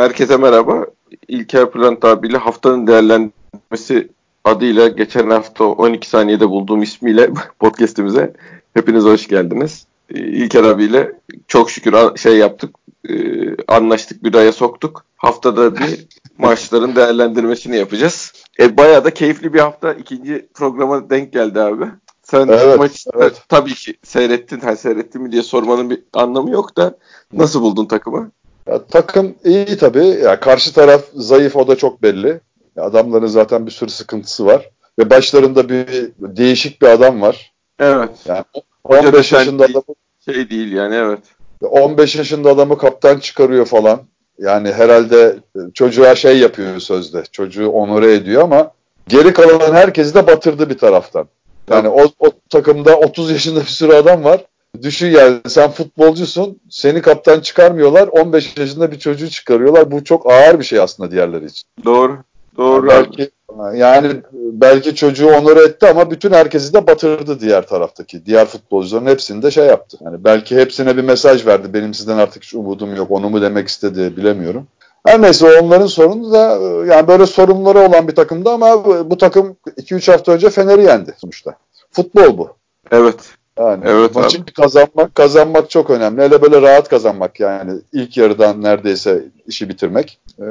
Herkese merhaba. İlker Plant abiyle haftanın değerlendirmesi adıyla geçen hafta 12 saniyede bulduğum ismiyle podcast'imize hepiniz hoş geldiniz. İlker abiyle çok şükür şey yaptık, e, anlaştık, bir aya soktuk. Haftada bir maçların değerlendirmesini yapacağız. E, bayağı da keyifli bir hafta. ikinci programa denk geldi abi. Sen evet, maçı evet. tabii ki seyrettin, ha, seyrettin mi diye sormanın bir anlamı yok da nasıl buldun takımı? Ya, takım iyi tabii. Ya, karşı taraf zayıf o da çok belli. Ya, adamların zaten bir sürü sıkıntısı var. Ve başlarında bir değişik bir adam var. Evet. Yani 15 yaşında adamı, şey değil yani evet. 15 yaşında adamı kaptan çıkarıyor falan. Yani herhalde çocuğa şey yapıyor sözde. Çocuğu onore ediyor ama geri kalan herkesi de batırdı bir taraftan. Yani o, o takımda 30 yaşında bir sürü adam var. Düşün yani sen futbolcusun, seni kaptan çıkarmıyorlar, 15 yaşında bir çocuğu çıkarıyorlar. Bu çok ağır bir şey aslında diğerleri için. Doğru. Doğru. Belki yani belki çocuğu onur etti ama bütün herkesi de batırdı diğer taraftaki. Diğer futbolcuların hepsini de şey yaptı. Yani belki hepsine bir mesaj verdi. Benim sizden artık hiç umudum yok. Onu mu demek istedi bilemiyorum. Her neyse onların sorunu da yani böyle sorunları olan bir takımdı ama bu takım 2-3 hafta önce Fener'i yendi sonuçta. Futbol bu. Evet. Yani evet maçı abi. kazanmak kazanmak çok önemli. Hele böyle rahat kazanmak yani ilk yarıdan neredeyse işi bitirmek. Ee,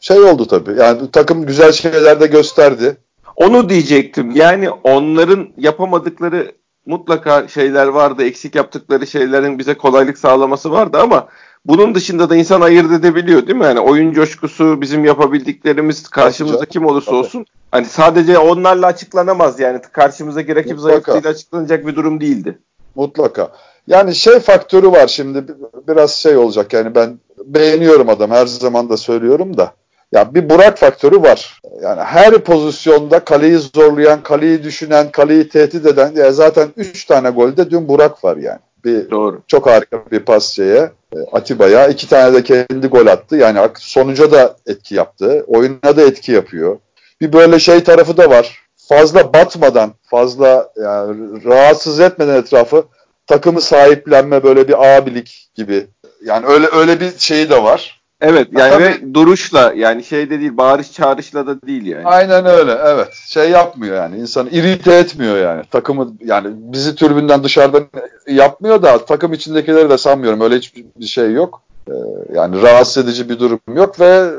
şey oldu tabii. Yani takım güzel şeyler de gösterdi. Onu diyecektim. Yani onların yapamadıkları mutlaka şeyler vardı. Eksik yaptıkları şeylerin bize kolaylık sağlaması vardı ama bunun dışında da insan ayırt edebiliyor değil mi? Yani oyun coşkusu, bizim yapabildiklerimiz karşımızda kim olursa Tabii. olsun. Hani sadece onlarla açıklanamaz yani. Karşımızdaki rakip zayıflığıyla açıklanacak bir durum değildi. Mutlaka. Yani şey faktörü var şimdi biraz şey olacak yani ben beğeniyorum adam her zaman da söylüyorum da. Ya bir Burak faktörü var. Yani her pozisyonda kaleyi zorlayan, kaleyi düşünen, kaleyi tehdit eden ya zaten 3 tane golde dün Burak var yani. Bir Doğru. çok harika bir pas şeye e, Atiba'ya. iki tane de kendi gol attı. Yani sonuca da etki yaptı. Oyuna da etki yapıyor. Bir böyle şey tarafı da var. Fazla batmadan, fazla yani rahatsız etmeden etrafı takımı sahiplenme böyle bir abilik gibi. Yani öyle öyle bir şeyi de var. Evet yani Tabii, ve duruşla yani şeyde değil bağırış çağrışla da değil yani. Aynen öyle evet. Şey yapmıyor yani insanı irite etmiyor yani. Takımı yani bizi türbünden dışarıdan yapmıyor da takım içindekileri de sanmıyorum. Öyle hiçbir şey yok. Ee, yani rahatsız edici bir durum yok ve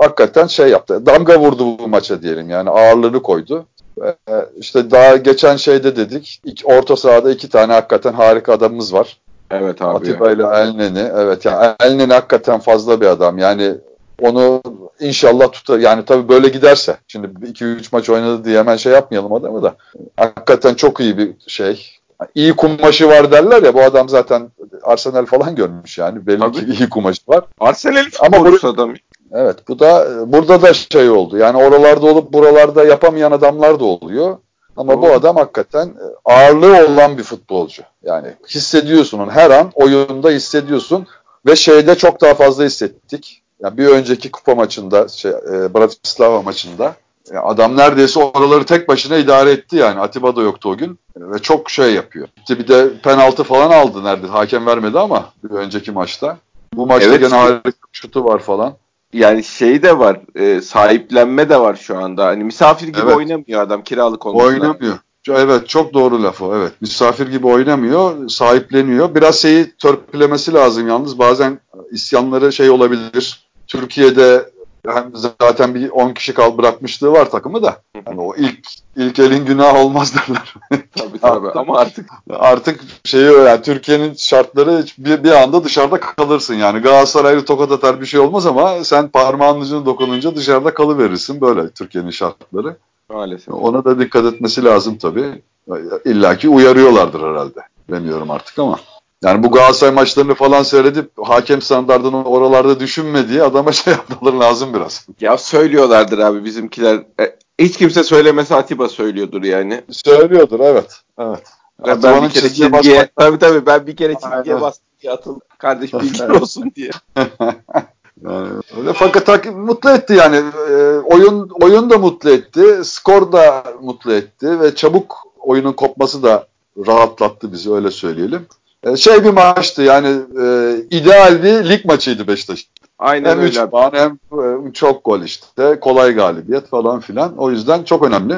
hakikaten şey yaptı. Damga vurdu bu maça diyelim yani ağırlığını koydu. Ee, işte daha geçen şeyde dedik. orta sahada iki tane hakikaten harika adamımız var. Evet abi. Atiba ile Elneni. Evet yani Elneni hakikaten fazla bir adam. Yani onu inşallah tutar. Yani tabii böyle giderse. Şimdi 2-3 maç oynadı diye hemen şey yapmayalım adamı da. Hakikaten çok iyi bir şey. İyi kumaşı var derler ya bu adam zaten Arsenal falan görmüş yani. Belli Tabii. ki iyi kumaşı var. Arsenal Ama bu, adam. Evet bu da burada da şey oldu. Yani oralarda olup buralarda yapamayan adamlar da oluyor. Ama Doğru. bu adam hakikaten e, ağırlığı olan bir futbolcu. Yani hissediyorsun onu her an oyunda hissediyorsun ve şeyde çok daha fazla hissettik. Yani bir önceki kupa maçında, şey, e, Bratislava maçında yani adam neredeyse oraları tek başına idare etti yani. Atiba da yoktu o gün ve çok şey yapıyor. İşte bir de penaltı falan aldı neredeyse. Hakem vermedi ama bir önceki maçta. Bu maçta evet, gene harika şutu var falan yani şey de var e, sahiplenme de var şu anda. Hani misafir gibi evet. oynamıyor adam kiralık olmasına. Oynamıyor. Evet çok doğru lafı evet. Misafir gibi oynamıyor, sahipleniyor. Biraz şeyi törpülemesi lazım yalnız. Bazen isyanları şey olabilir. Türkiye'de hem zaten bir 10 kişi kal bırakmışlığı var takımı da. Yani o ilk ilk elin günah olmaz derler. tabii tabii ama artık artık şeyi yani Türkiye'nin şartları bir, bir anda dışarıda kalırsın. Yani Galatasaray'ı tokat atar bir şey olmaz ama sen parmağın ucuna dokununca dışarıda kalıverirsin böyle Türkiye'nin şartları. Maalesef. Ona da dikkat etmesi lazım tabii. İlla ki uyarıyorlardır herhalde. Bilmiyorum artık ama. Yani bu Galatasaray maçlarını falan seyredip hakem standartını oralarda düşünme diye adama şey yapmaları lazım biraz. Ya söylüyorlardır abi bizimkiler. E, hiç kimse söylemese Atiba söylüyordur yani. Söylüyordur evet. Evet. Ben, ben bir kere çizgiye, çizgiye tabii tabii ben bir kere çizgiye bastım diye atıl kardeş bilgin olsun diye. Yani öyle fakat mutlu etti yani e, oyun oyun da mutlu etti, skor da mutlu etti ve çabuk oyunun kopması da rahatlattı bizi öyle söyleyelim. E, şey bir maçtı yani e, ideal bir lig maçıydı Beşiktaş. Aynen hem öyle. 3 puan hem e, çok gol işte. Kolay galibiyet falan filan. O yüzden çok önemli.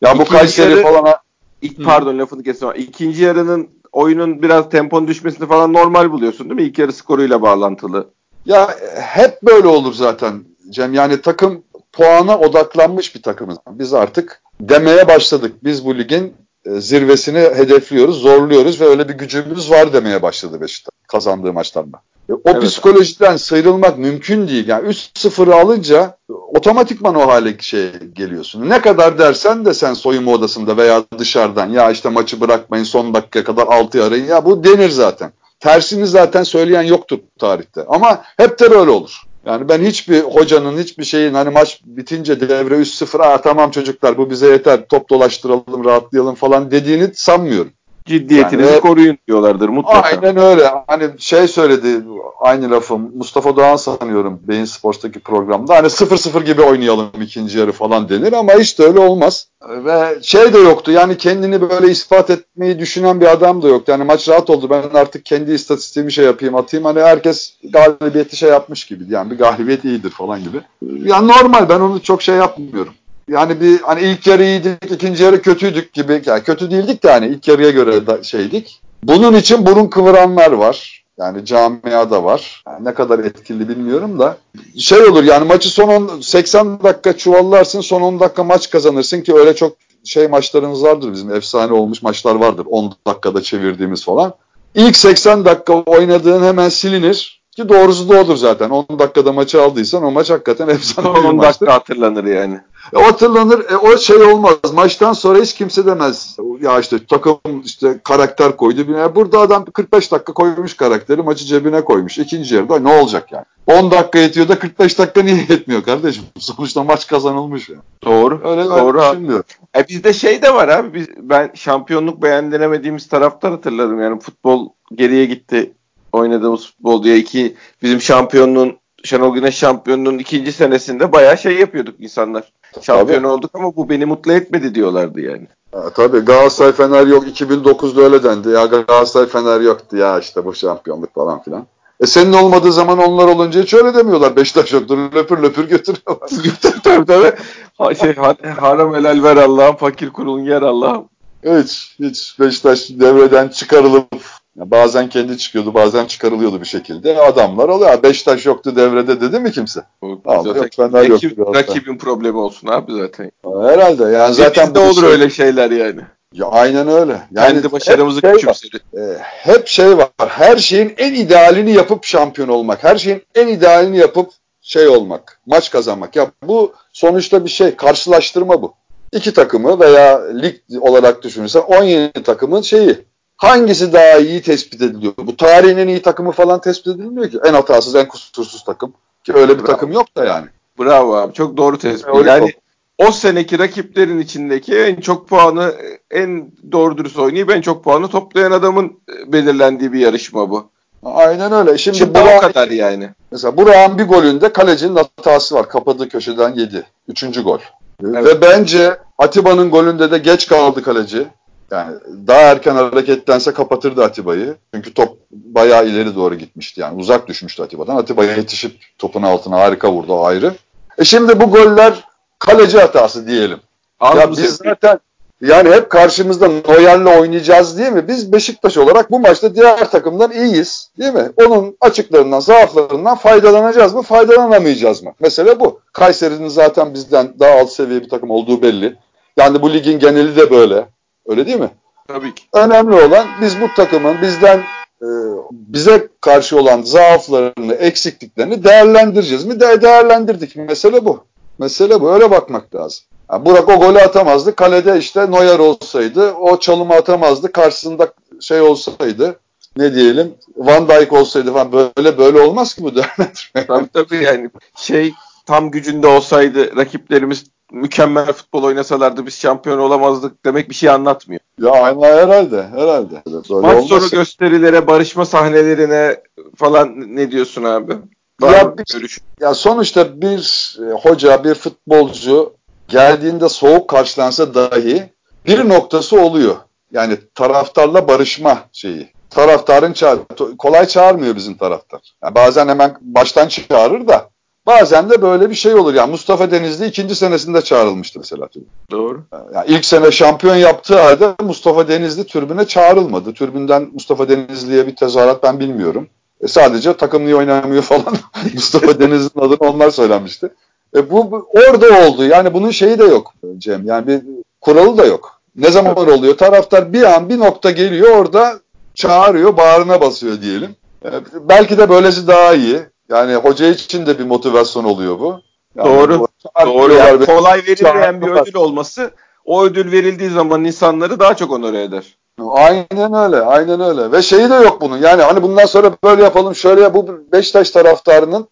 Ya bu Kayseri yarı, falan ilk, pardon lafını kesme. İkinci yarının oyunun biraz temponun düşmesini falan normal buluyorsun değil mi? İlk yarı skoruyla bağlantılı. Ya hep böyle olur zaten Cem. Yani takım puana odaklanmış bir takımız. Biz artık demeye başladık. Biz bu ligin e, zirvesini hedefliyoruz, zorluyoruz ve öyle bir gücümüz var demeye başladı Beşiktaş kazandığı maçlarla. E, o evet. psikolojiden sıyrılmak mümkün değil. Yani 3-0'ı alınca otomatikman o hale şey geliyorsun. Ne kadar dersen de sen soyunma odasında veya dışarıdan ya işte maçı bırakmayın son dakika kadar 6 arayın ya bu denir zaten. Tersini zaten söyleyen yoktur tarihte. Ama hep de böyle olur. Yani ben hiçbir hocanın hiçbir şeyin hani maç bitince devre 3-0 Aa, tamam çocuklar bu bize yeter top dolaştıralım rahatlayalım falan dediğini sanmıyorum. Ciddiyetinizi yani, koruyun diyorlardır mutlaka. Aynen öyle. Hani şey söyledi aynı lafım Mustafa Doğan sanıyorum Beyin Sports'taki programda. Hani 0-0 gibi oynayalım ikinci yarı falan denir ama hiç de öyle olmaz. Ve şey de yoktu yani kendini böyle ispat etmeyi düşünen bir adam da yoktu. Yani maç rahat oldu ben artık kendi istatistiğimi şey yapayım atayım. Hani herkes galibiyeti şey yapmış gibi. Yani bir galibiyet iyidir falan gibi. Yani normal ben onu çok şey yapmıyorum yani bir hani ilk yarı iyiydik, ikinci yarı kötüydük gibi. Yani kötü değildik de hani ilk yarıya göre da şeydik. Bunun için burun kıvıranlar var. Yani camiada var. Yani ne kadar etkili bilmiyorum da. Şey olur yani maçı son 10, 80 dakika çuvallarsın son 10 dakika maç kazanırsın ki öyle çok şey maçlarımız vardır bizim. Efsane olmuş maçlar vardır. 10 dakikada çevirdiğimiz falan. İlk 80 dakika oynadığın hemen silinir. Ki doğrusu da odur zaten. 10 dakikada maçı aldıysan o maç hakikaten efsane 10 dakika hatırlanır yani. E, o hatırlanır. E, o şey olmaz. Maçtan sonra hiç kimse demez. Ya işte takım işte karakter koydu. Yani burada adam 45 dakika koymuş karakteri maçı cebine koymuş. İkinci yarıda ne olacak yani? 10 dakika yetiyor da 45 dakika niye yetmiyor kardeşim? Sonuçta maç kazanılmış ya. Yani. Doğru. Öyle doğru. Düşünmüyorum. E bizde şey de var abi. Biz, ben şampiyonluk beğendinemediğimiz taraftar hatırladım. Yani futbol geriye gitti oynadığımız futbol diye iki bizim şampiyonluğun Şenol Güneş şampiyonluğun ikinci senesinde bayağı şey yapıyorduk insanlar. Şampiyon tabii. olduk ama bu beni mutlu etmedi diyorlardı yani. Ha, tabii Galatasaray Fener yok 2009'da öyle dendi. Ya Galatasaray Fener yoktu ya işte bu şampiyonluk falan filan. E senin olmadığı zaman onlar olunca hiç öyle demiyorlar. Beşiktaş yoktur löpür löpür götürüyorlar. tabii tabii. Ha, şey, haram helal ver Allah'ım fakir kulun yer Allah'ım. Hiç hiç Beşiktaş devreden çıkarılıp yani bazen kendi çıkıyordu, bazen çıkarılıyordu bir şekilde. Adamlar oluyor. Beşiktaş yoktu devrede dedi mi kimse? Abi, yok, Fener rakip, yoktu. Rakibin problemi olsun abi zaten. Herhalde. Yani zaten de olur şey... öyle şeyler yani. Ya aynen öyle. Yani Kendi başarımızı şey küçümsedi. E, hep şey var. Her şeyin en idealini yapıp şampiyon olmak. Her şeyin en idealini yapıp şey olmak. Maç kazanmak. Ya bu sonuçta bir şey. Karşılaştırma bu. İki takımı veya lig olarak düşünürsen 17 takımın şeyi Hangisi daha iyi tespit ediliyor? Bu tarihin en iyi takımı falan tespit edilmiyor ki. En hatasız, en kusursuz takım. Ki öyle bir Bravo. takım yok da yani. Bravo abi. Çok doğru tespit. Öyle yani o seneki rakiplerin içindeki en çok puanı, en doğru dürüst oynayıp en çok puanı toplayan adamın belirlendiği bir yarışma bu. Aynen öyle. Şimdi, Şimdi Burak, o kadar yani. Mesela Burak'ın bir golünde kalecinin hatası var. Kapadığı köşeden yedi. Üçüncü gol. Evet. Ve bence Atiba'nın golünde de geç kaldı kaleci. Yani daha erken hareketlense kapatırdı Atiba'yı. Çünkü top bayağı ileri doğru gitmişti. Yani uzak düşmüştü Atiba'dan. Atiba'ya yetişip topun altına harika vurdu o ayrı. E şimdi bu goller kaleci hatası diyelim. Anladım. Ya biz zaten yani hep karşımızda Noyer'le oynayacağız değil mi? Biz Beşiktaş olarak bu maçta diğer takımdan iyiyiz değil mi? Onun açıklarından, zaaflarından faydalanacağız mı, faydalanamayacağız mı? Mesele bu. Kayseri'nin zaten bizden daha alt seviye bir takım olduğu belli. Yani bu ligin geneli de böyle. Öyle değil mi? Tabii ki. Önemli olan biz bu takımın bizden e, bize karşı olan zaaflarını, eksikliklerini değerlendireceğiz mi? De değerlendirdik. Mesele bu. Mesele bu. Öyle bakmak lazım. Yani Burak o golü atamazdı. Kalede işte Neuer olsaydı o çalımı atamazdı. Karşısında şey olsaydı ne diyelim Van Dijk olsaydı falan böyle böyle olmaz ki bu değerlendirme. Tabii tabii yani şey tam gücünde olsaydı rakiplerimiz mükemmel futbol oynasalardı biz şampiyon olamazdık demek bir şey anlatmıyor. Ya aynen herhalde herhalde. Böyle Maç sonu gösterilere, barışma sahnelerine falan ne diyorsun abi? Var ya, bir, ya sonuçta bir e, hoca, bir futbolcu geldiğinde soğuk karşılansa dahi bir noktası oluyor. Yani taraftarla barışma şeyi. taraftarın çağır kolay çağırmıyor bizim taraftar. Yani bazen hemen baştan çağırır da bazen de böyle bir şey olur. Yani Mustafa Denizli ikinci senesinde çağrılmıştı mesela. Doğru. Yani ilk sene şampiyon yaptığı halde Mustafa Denizli türbüne çağrılmadı. Türbünden Mustafa Denizli'ye bir tezahürat ben bilmiyorum. E sadece takım niye oynamıyor falan Mustafa Denizli'nin adını onlar söylenmişti. E bu, bu orada oldu. Yani bunun şeyi de yok Cem. Yani bir kuralı da yok. Ne zaman oluyor? Taraftar bir an bir nokta geliyor orada çağırıyor, bağrına basıyor diyelim. E, belki de böylesi daha iyi. Yani hoca için de bir motivasyon oluyor bu. Yani Doğru. Doğru. Yani kolay verilmeyen bir ödül olması o ödül verildiği zaman insanları daha çok onore eder. Aynen öyle, aynen öyle. Ve şeyi de yok bunun. Yani hani bundan sonra böyle yapalım, şöyle ya bu Beşiktaş taraftarının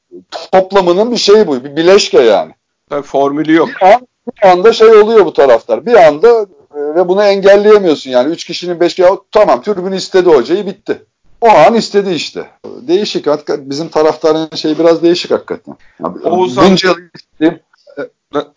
toplamının bir şeyi bu, bir bileşke yani. Tabii formülü yok. Bir, an, bir anda şey oluyor bu taraftar. Bir anda e, ve bunu engelleyemiyorsun yani. Üç kişinin beş kişi, tamam tribün istedi hocayı bitti. O an istedi işte. Değişik. Bizim taraftarın şey biraz değişik hakikaten. Oğuzhan... Bunca...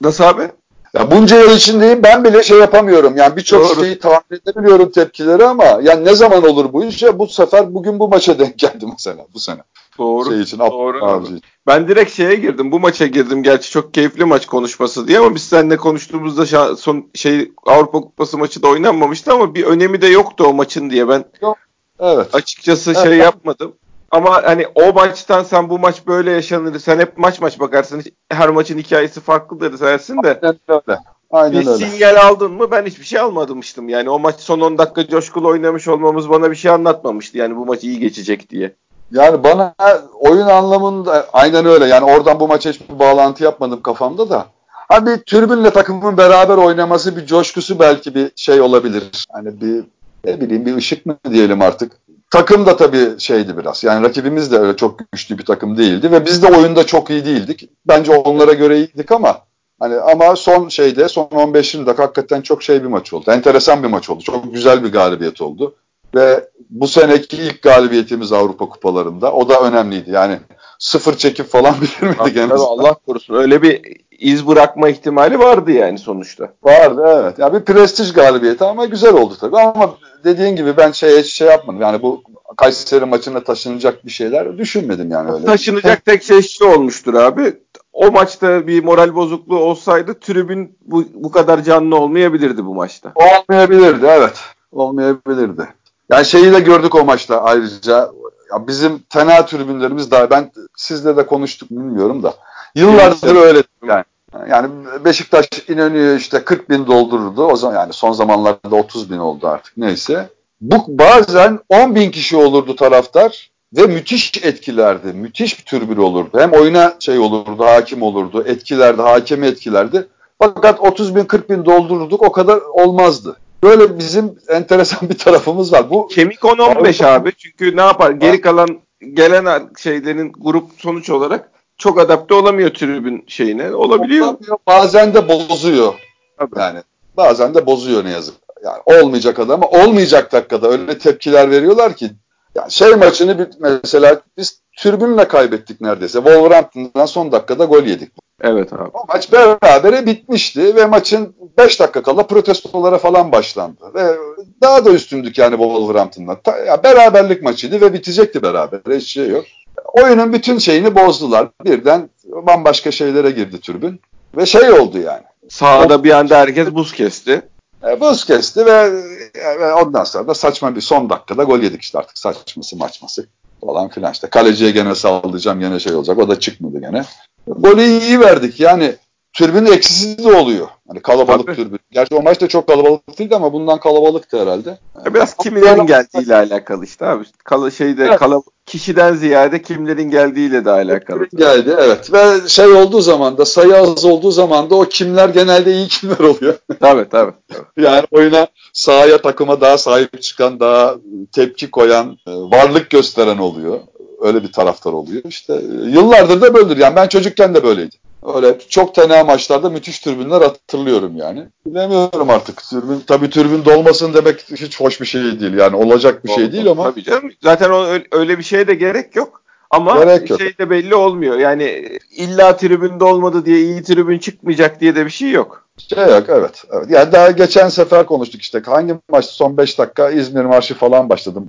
Nasıl abi? Ya bunca yıl içindeyim ben bile şey yapamıyorum. Yani birçok şeyi tahmin edebiliyorum tepkileri ama yani ne zaman olur bu iş ya bu sefer bugün bu maça denk geldi mesela bu sene. Doğru. Şey için, doğru. Abi. Ben direkt şeye girdim. Bu maça girdim. Gerçi çok keyifli maç konuşması diye ama biz seninle konuştuğumuzda son şey Avrupa Kupası maçı da oynanmamıştı ama bir önemi de yoktu o maçın diye ben Yok. Evet. açıkçası evet. şey yapmadım. Ama hani o maçtan sen bu maç böyle yaşanır. Sen hep maç maç bakarsın. Her maçın hikayesi farklıdır dersin de. Aynen öyle. Aynen bir öyle. sinyal aldın mı ben hiçbir şey almamıştım. Yani o maç son 10 dakika coşkulu oynamış olmamız bana bir şey anlatmamıştı. Yani bu maç iyi geçecek diye. Yani bana oyun anlamında aynen öyle. Yani oradan bu maça hiçbir bağlantı yapmadım kafamda da. Hani bir türbünle takımın beraber oynaması bir coşkusu belki bir şey olabilir. Hani bir ne bileyim bir ışık mı diyelim artık. Takım da tabii şeydi biraz. Yani rakibimiz de öyle çok güçlü bir takım değildi ve biz de oyunda çok iyi değildik. Bence onlara göre iyiydik ama hani ama son şeyde son 15 dakika hakikaten çok şey bir maç oldu. Enteresan bir maç oldu. Çok güzel bir galibiyet oldu. Ve bu seneki ilk galibiyetimiz Avrupa kupalarında. O da önemliydi. Yani sıfır çekip falan bilir miydik? Tabii, Allah korusun. Öyle bir iz bırakma ihtimali vardı yani sonuçta. Vardı evet. Ya bir prestij galibiyeti ama güzel oldu tabii. Ama dediğin gibi ben şey şey yapmadım. Yani bu Kayseri maçına taşınacak bir şeyler düşünmedim yani öyle. Taşınacak tek şey şu olmuştur abi. O maçta bir moral bozukluğu olsaydı tribün bu, bu kadar canlı olmayabilirdi bu maçta. Olmayabilirdi evet. Olmayabilirdi. Yani şeyi de gördük o maçta ayrıca. Ya bizim fena tribünlerimiz daha ben sizle de konuştuk bilmiyorum da. Yıllardır öyle yani. Yani Beşiktaş İnönü'yü işte 40 bin doldururdu. O zaman yani son zamanlarda 30 bin oldu artık neyse. Bu bazen 10 bin kişi olurdu taraftar ve müthiş etkilerdi. Müthiş bir türbül olurdu. Hem oyuna şey olurdu, hakim olurdu, etkilerdi, hakemi etkilerdi. Fakat 30 bin 40 bin doldururduk o kadar olmazdı. Böyle bizim enteresan bir tarafımız var. Bu Kemik 10-15 abi. Çünkü ne yapar? Geri kalan gelen şeylerin grup sonuç olarak çok adapte olamıyor tribün şeyine. Olabiliyor. Olamıyor, bazen de bozuyor. Tabii. Yani bazen de bozuyor ne yazık. Yani olmayacak adama olmayacak dakikada öyle tepkiler veriyorlar ki yani şey maçını bir, mesela biz türbünle kaybettik neredeyse. Wolverhampton'dan son dakikada gol yedik. Evet abi. O maç berabere bitmişti ve maçın 5 dakika kala protestolara falan başlandı. Ve daha da üstündük yani Wolverhampton'dan. Ta, ya beraberlik maçıydı ve bitecekti beraber. Hiç şey yok. Oyunun bütün şeyini bozdular. Birden bambaşka şeylere girdi türbün. Ve şey oldu yani. Sahada bir anda herkes buz kesti. E, buz kesti ve, ve ondan sonra da saçma bir son dakikada gol yedik işte artık saçması maçması falan filan işte. Kaleciye gene sallayacağım gene şey olacak. O da çıkmadı gene. Golü iyi verdik yani. Türbün eksisi de oluyor. Hani kalabalık Tabii. türbün. Gerçi o maç da çok kalabalık değildi ama bundan kalabalıktı herhalde. Yani Biraz kimlerin geldiğiyle alakalı işte abi. Kala, şeyde evet. kala, kişiden ziyade kimlerin geldiğiyle de alakalı. Geldi evet. Ve şey olduğu zaman da sayı az olduğu zaman da o kimler genelde iyi kimler oluyor. tabii tabii. tabii. yani oyuna sahaya takıma daha sahip çıkan, daha tepki koyan, e, varlık gösteren oluyor öyle bir taraftar oluyor. İşte e, yıllardır da böyledir. Yani ben çocukken de böyleydi. Öyle çok tenha maçlarda müthiş türbünler hatırlıyorum yani. Bilemiyorum artık. Türbün, tabii türbün dolmasın demek hiç hoş bir şey değil. Yani olacak bir şey değil ama. Tabii canım. Zaten o, öyle bir şeye de gerek yok. Ama şey de belli olmuyor. Yani illa tribünde olmadı diye iyi tribün çıkmayacak diye de bir şey yok. Şey yok evet. evet. Yani daha geçen sefer konuştuk işte hangi maç son 5 dakika İzmir marşı falan başladım.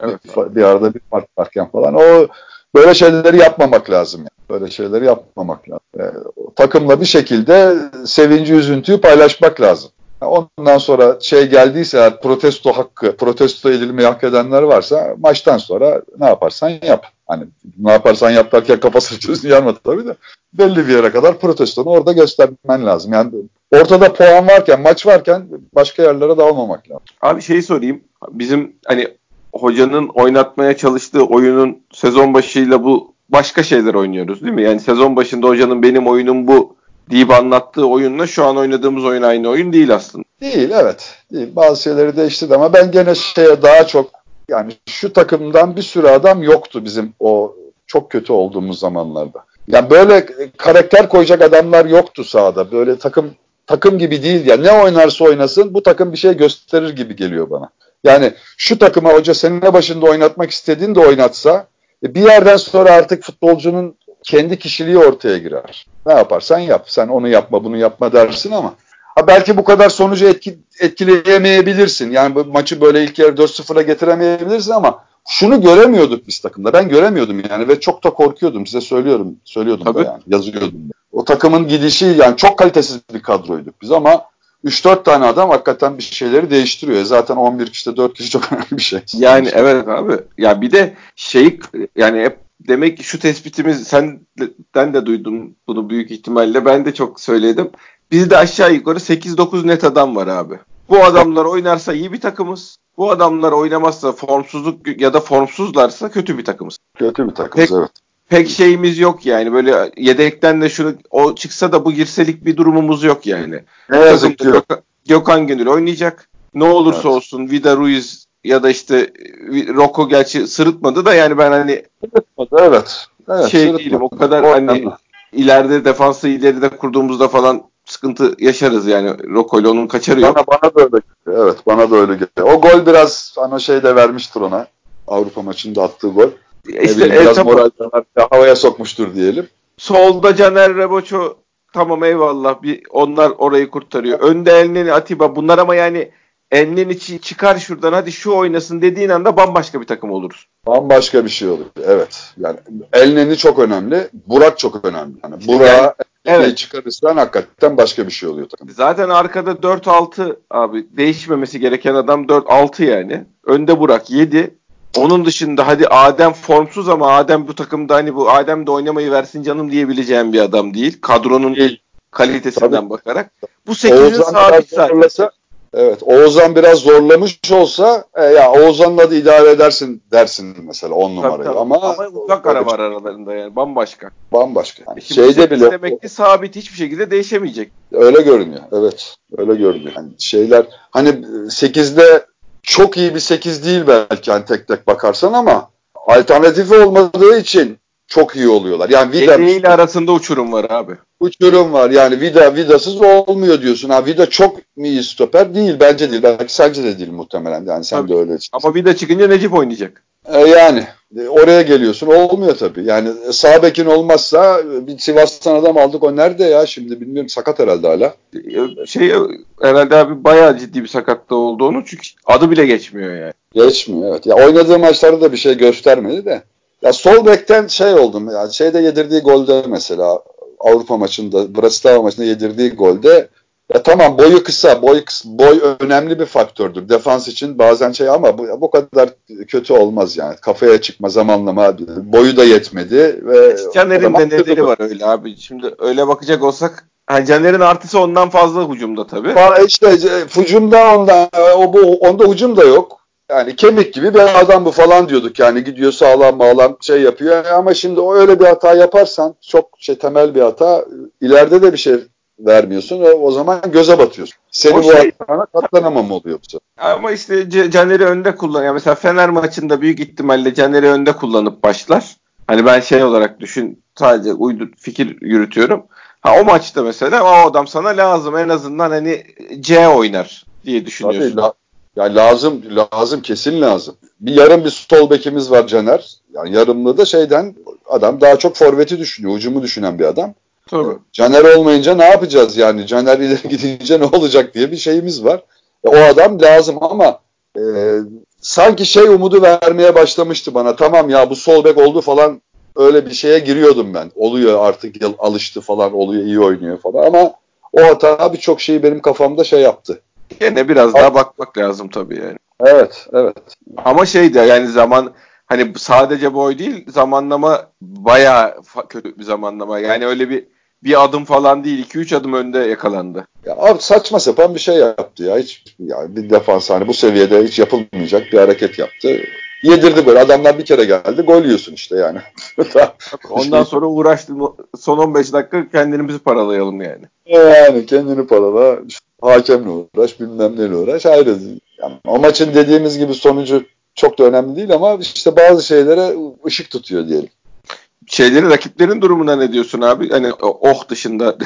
Evet. bir, bir arada bir maç varken falan. O böyle şeyleri yapmamak lazım. Yani. Böyle şeyleri yapmamak lazım. Yani, takımla bir şekilde sevinci üzüntüyü paylaşmak lazım. Ondan sonra şey geldiyse eğer protesto hakkı, protesto edilmeyi hak edenler varsa maçtan sonra ne yaparsan yap. Hani ne yaparsan yap derken kafasını çözün yarmadı tabii de belli bir yere kadar protestonu orada göstermen lazım. Yani ortada puan varken, maç varken başka yerlere dağılmamak lazım. Abi şeyi sorayım. Bizim hani hocanın oynatmaya çalıştığı oyunun sezon başıyla bu başka şeyler oynuyoruz değil mi? Yani sezon başında hocanın benim oyunum bu deyip anlattığı oyunla şu an oynadığımız oyun aynı oyun değil aslında. Değil evet. Değil. Bazı şeyleri değiştirdi ama ben gene şeye daha çok yani şu takımdan bir sürü adam yoktu bizim o çok kötü olduğumuz zamanlarda. Yani böyle karakter koyacak adamlar yoktu sahada. Böyle takım takım gibi değil ya. Ne oynarsa oynasın bu takım bir şey gösterir gibi geliyor bana. Yani şu takıma hoca seninle başında oynatmak istediğinde oynatsa e, bir yerden sonra artık futbolcunun kendi kişiliği ortaya girer. Ne yaparsan yap. Sen onu yapma bunu yapma dersin ama ha belki bu kadar sonucu etki, etkileyemeyebilirsin. Yani bu maçı böyle ilk yarı 4-0'a getiremeyebilirsin ama şunu göremiyorduk biz takımda. Ben göremiyordum yani ve çok da korkuyordum. Size söylüyorum. Söylüyordum Tabii. da yani. Yazıyordum. Da. O takımın gidişi yani çok kalitesiz bir kadroyduk biz ama 3-4 tane adam hakikaten bir şeyleri değiştiriyor. E zaten 11 kişide 4 kişi çok önemli bir şey. Yani evet abi. Ya bir de şey yani hep demek ki şu tespitimiz senden de duydum bunu büyük ihtimalle. Ben de çok söyledim. Bizde aşağı yukarı 8-9 net adam var abi. Bu adamlar oynarsa iyi bir takımız. Bu adamlar oynamazsa formsuzluk ya da formsuzlarsa kötü bir takımız. Kötü bir takımız pek, evet. Pek şeyimiz yok yani böyle yedekten de şunu o çıksa da bu girselik bir durumumuz yok yani. Ne yazık ki yok. Gökhan Gönül oynayacak. Ne olursa evet. olsun Vida Ruiz ya da işte Rocco gerçi sırıtmadı da yani ben hani sırıtmadı evet. evet şey sırıtmadı. değilim o kadar o hani önemli. ileride defansı ileride kurduğumuzda falan sıkıntı yaşarız yani Rocco ile onun kaçarı yok. Bana, bana da öyle geliyor. Evet bana da öyle geliyor. O gol biraz hani şey de vermiştir ona. Avrupa maçında attığı gol. İşte bileyim, biraz moral havaya sokmuştur diyelim. Solda Caner Reboço tamam eyvallah bir onlar orayı kurtarıyor. Önde Elneni Atiba bunlar ama yani Elneni çıkar şuradan hadi şu oynasın dediğin anda bambaşka bir takım oluruz. Bambaşka bir şey olur. Evet. Yani Elneni çok önemli. Burak çok önemli. Yani Burak'ı evet. çıkarırsan hakikaten başka bir şey oluyor. Tabii. Zaten arkada 4-6 abi değişmemesi gereken adam 4-6 yani. Önde Burak 7. Onun dışında hadi Adem formsuz ama Adem bu takımda hani bu Adem de oynamayı versin canım diyebileceğim bir adam değil. Kadronun değil. kalitesinden Tabii. bakarak. Bu 8'in sabit zaten. Evet Oğuzhan biraz zorlamış olsa e, ya Oğuzhan'la da idare edersin dersin mesela 10 numarayı tabii, ama ama uzak ara var aralarında yani bambaşka. Bambaşka. Yani Şeyde bile demek ki sabit hiçbir şekilde değişemeyecek. Öyle görünüyor. Evet. Öyle görünüyor. Yani şeyler hani 8'de çok iyi bir 8 değil belki hani tek tek bakarsan ama alternatifi olmadığı için çok iyi oluyorlar. Yani Vida ile arasında uçurum var abi. Uçurum var. Yani Vida Vida'sız olmuyor diyorsun. Ha Vida çok iyi stoper? Değil bence değil. Belki sence de değil muhtemelen. Yani sen tabii. de öyle. Ama Vida çıkınca Necip oynayacak. E yani oraya geliyorsun. Olmuyor tabii. Yani sağ bekin olmazsa bir Sivas'tan adam aldık. O nerede ya şimdi bilmiyorum. Sakat herhalde hala. E, şey herhalde abi bayağı ciddi bir sakatlığı olduğunu çünkü adı bile geçmiyor yani. Geçmiyor evet. Ya oynadığı maçlarda da bir şey göstermedi de. Ya sol bekten şey oldum ya şeyde yedirdiği golde mesela Avrupa maçında Bratislava maçında yedirdiği golde ya tamam boyu kısa, boy boy önemli bir faktördür. Defans için bazen şey ama bu, bu kadar kötü olmaz yani. Kafaya çıkma zamanlama boyu da yetmedi ve Caner'in de nedeni var öyle abi. Şimdi öyle bakacak olsak yani Caner'in artısı ondan fazla hücumda tabii. İşte e, hücumda ondan o bu onda hücum da yok yani kemik gibi bir adam bu falan diyorduk yani gidiyor sağlam bağlam şey yapıyor ama şimdi o öyle bir hata yaparsan çok şey temel bir hata ileride de bir şey vermiyorsun ve o zaman göze batıyorsun. Senin o bu şey, hatana katlanamam oluyor bu Ama işte Caner'i önde kullanıyor. Mesela Fener maçında büyük ihtimalle Caner'i önde kullanıp başlar. Hani ben şey olarak düşün sadece uydu fikir yürütüyorum. Ha o maçta mesela o adam sana lazım en azından hani C oynar diye düşünüyorsun. Tabii, la, ya lazım lazım kesin lazım. bir yarım bir sol bekimiz var Caner. Yani yarımlı da şeyden adam daha çok forveti düşünüyor. Ucumu düşünen bir adam. Tabii. Caner olmayınca ne yapacağız yani? Caner ileri gidince ne olacak diye bir şeyimiz var. E, o adam lazım ama e, sanki şey umudu vermeye başlamıştı bana. Tamam ya bu sol bek oldu falan öyle bir şeye giriyordum ben. Oluyor artık alıştı falan oluyor iyi oynuyor falan ama o hata birçok şeyi benim kafamda şey yaptı. Yine biraz daha bakmak lazım tabii yani. Evet, evet. Ama şey de yani zaman hani sadece boy değil zamanlama bayağı kötü bir zamanlama. Yani öyle bir bir adım falan değil 2-3 adım önde yakalandı. Ya abi saçma sapan bir şey yaptı ya. Hiç yani bir defans hani bu seviyede hiç yapılmayacak bir hareket yaptı. Yedirdi böyle. Adamlar bir kere geldi. Gol yiyorsun işte yani. Ondan sonra uğraştım. Son 15 dakika kendimizi paralayalım yani. Yani kendini parala. Hakemle uğraş bilmem neyle uğraş. Ayrı. Yani o maçın dediğimiz gibi sonucu çok da önemli değil ama işte bazı şeylere ışık tutuyor diyelim şeylerin rakiplerin durumuna ne diyorsun abi? Hani oh dışında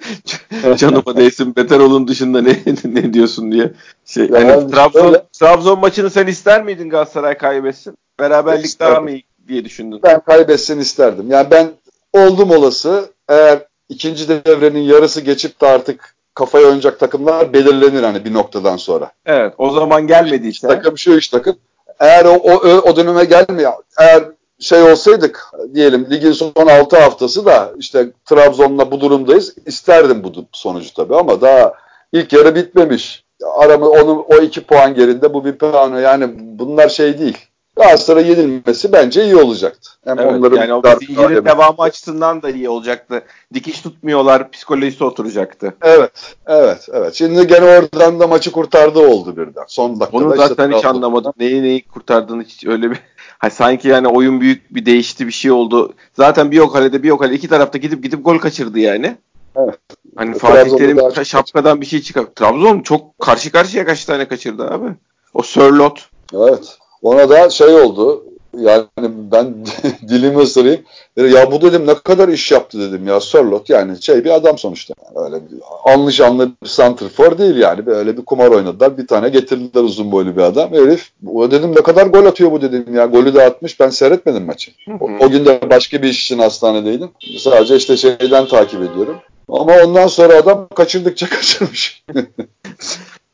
canıma değsin beter olun dışında ne ne diyorsun diye. Şey, yani hani Trabzon öyle. Trabzon maçını sen ister miydin Galatasaray kaybetsin? Beraberlik İsterdim. daha mı iyi diye düşündün? Ben kaybetsin isterdim. Yani ben oldum olası eğer ikinci devrenin yarısı geçip de artık kafaya oynayacak takımlar belirlenir hani bir noktadan sonra. Evet o zaman gelmediyse. Takım şu iş takım. Eğer o, o, o döneme gelmiyor. Eğer şey olsaydık diyelim ligin son 6 haftası da işte Trabzon'la bu durumdayız. İsterdim bu sonucu tabii ama daha ilk yarı bitmemiş. Aramı onun o iki puan gerinde bu bir puan yani bunlar şey değil. Galatasaray yenilmesi bence iyi olacaktı. Hem evet, onların yani o zincirin devamı açısından da iyi olacaktı. Dikiş tutmuyorlar, psikolojisi oturacaktı. Evet, evet, evet. Şimdi gene oradan da maçı kurtardı oldu birden. Son dakikada Onu zaten işte hiç anlamadım. Neyi neyi kurtardığını hiç öyle bir Ha, sanki yani oyun büyük bir değişti bir şey oldu. Zaten bir o kalede bir o kale iki tarafta gidip gidip gol kaçırdı yani. Evet. Hani Fatih Terim şapkadan bir şey çıkar. Trabzon çok karşı karşıya kaç tane kaçırdı abi. O Sörlot. Evet. Ona da şey oldu. Yani ben dilimi ısırayım. Ya bu dedim ne kadar iş yaptı dedim ya Sörlot yani şey bir adam sonuçta. Öyle bir anlı bir santrfor değil yani. Böyle bir kumar oynadılar. Bir tane getirdiler uzun boylu bir adam. Herif o dedim ne kadar gol atıyor bu dedim ya. Golü de atmış. Ben seyretmedim maçı. O, o gün de başka bir iş için hastanedeydim. Sadece işte şeyden takip ediyorum. Ama ondan sonra adam kaçırdıkça kaçırmış.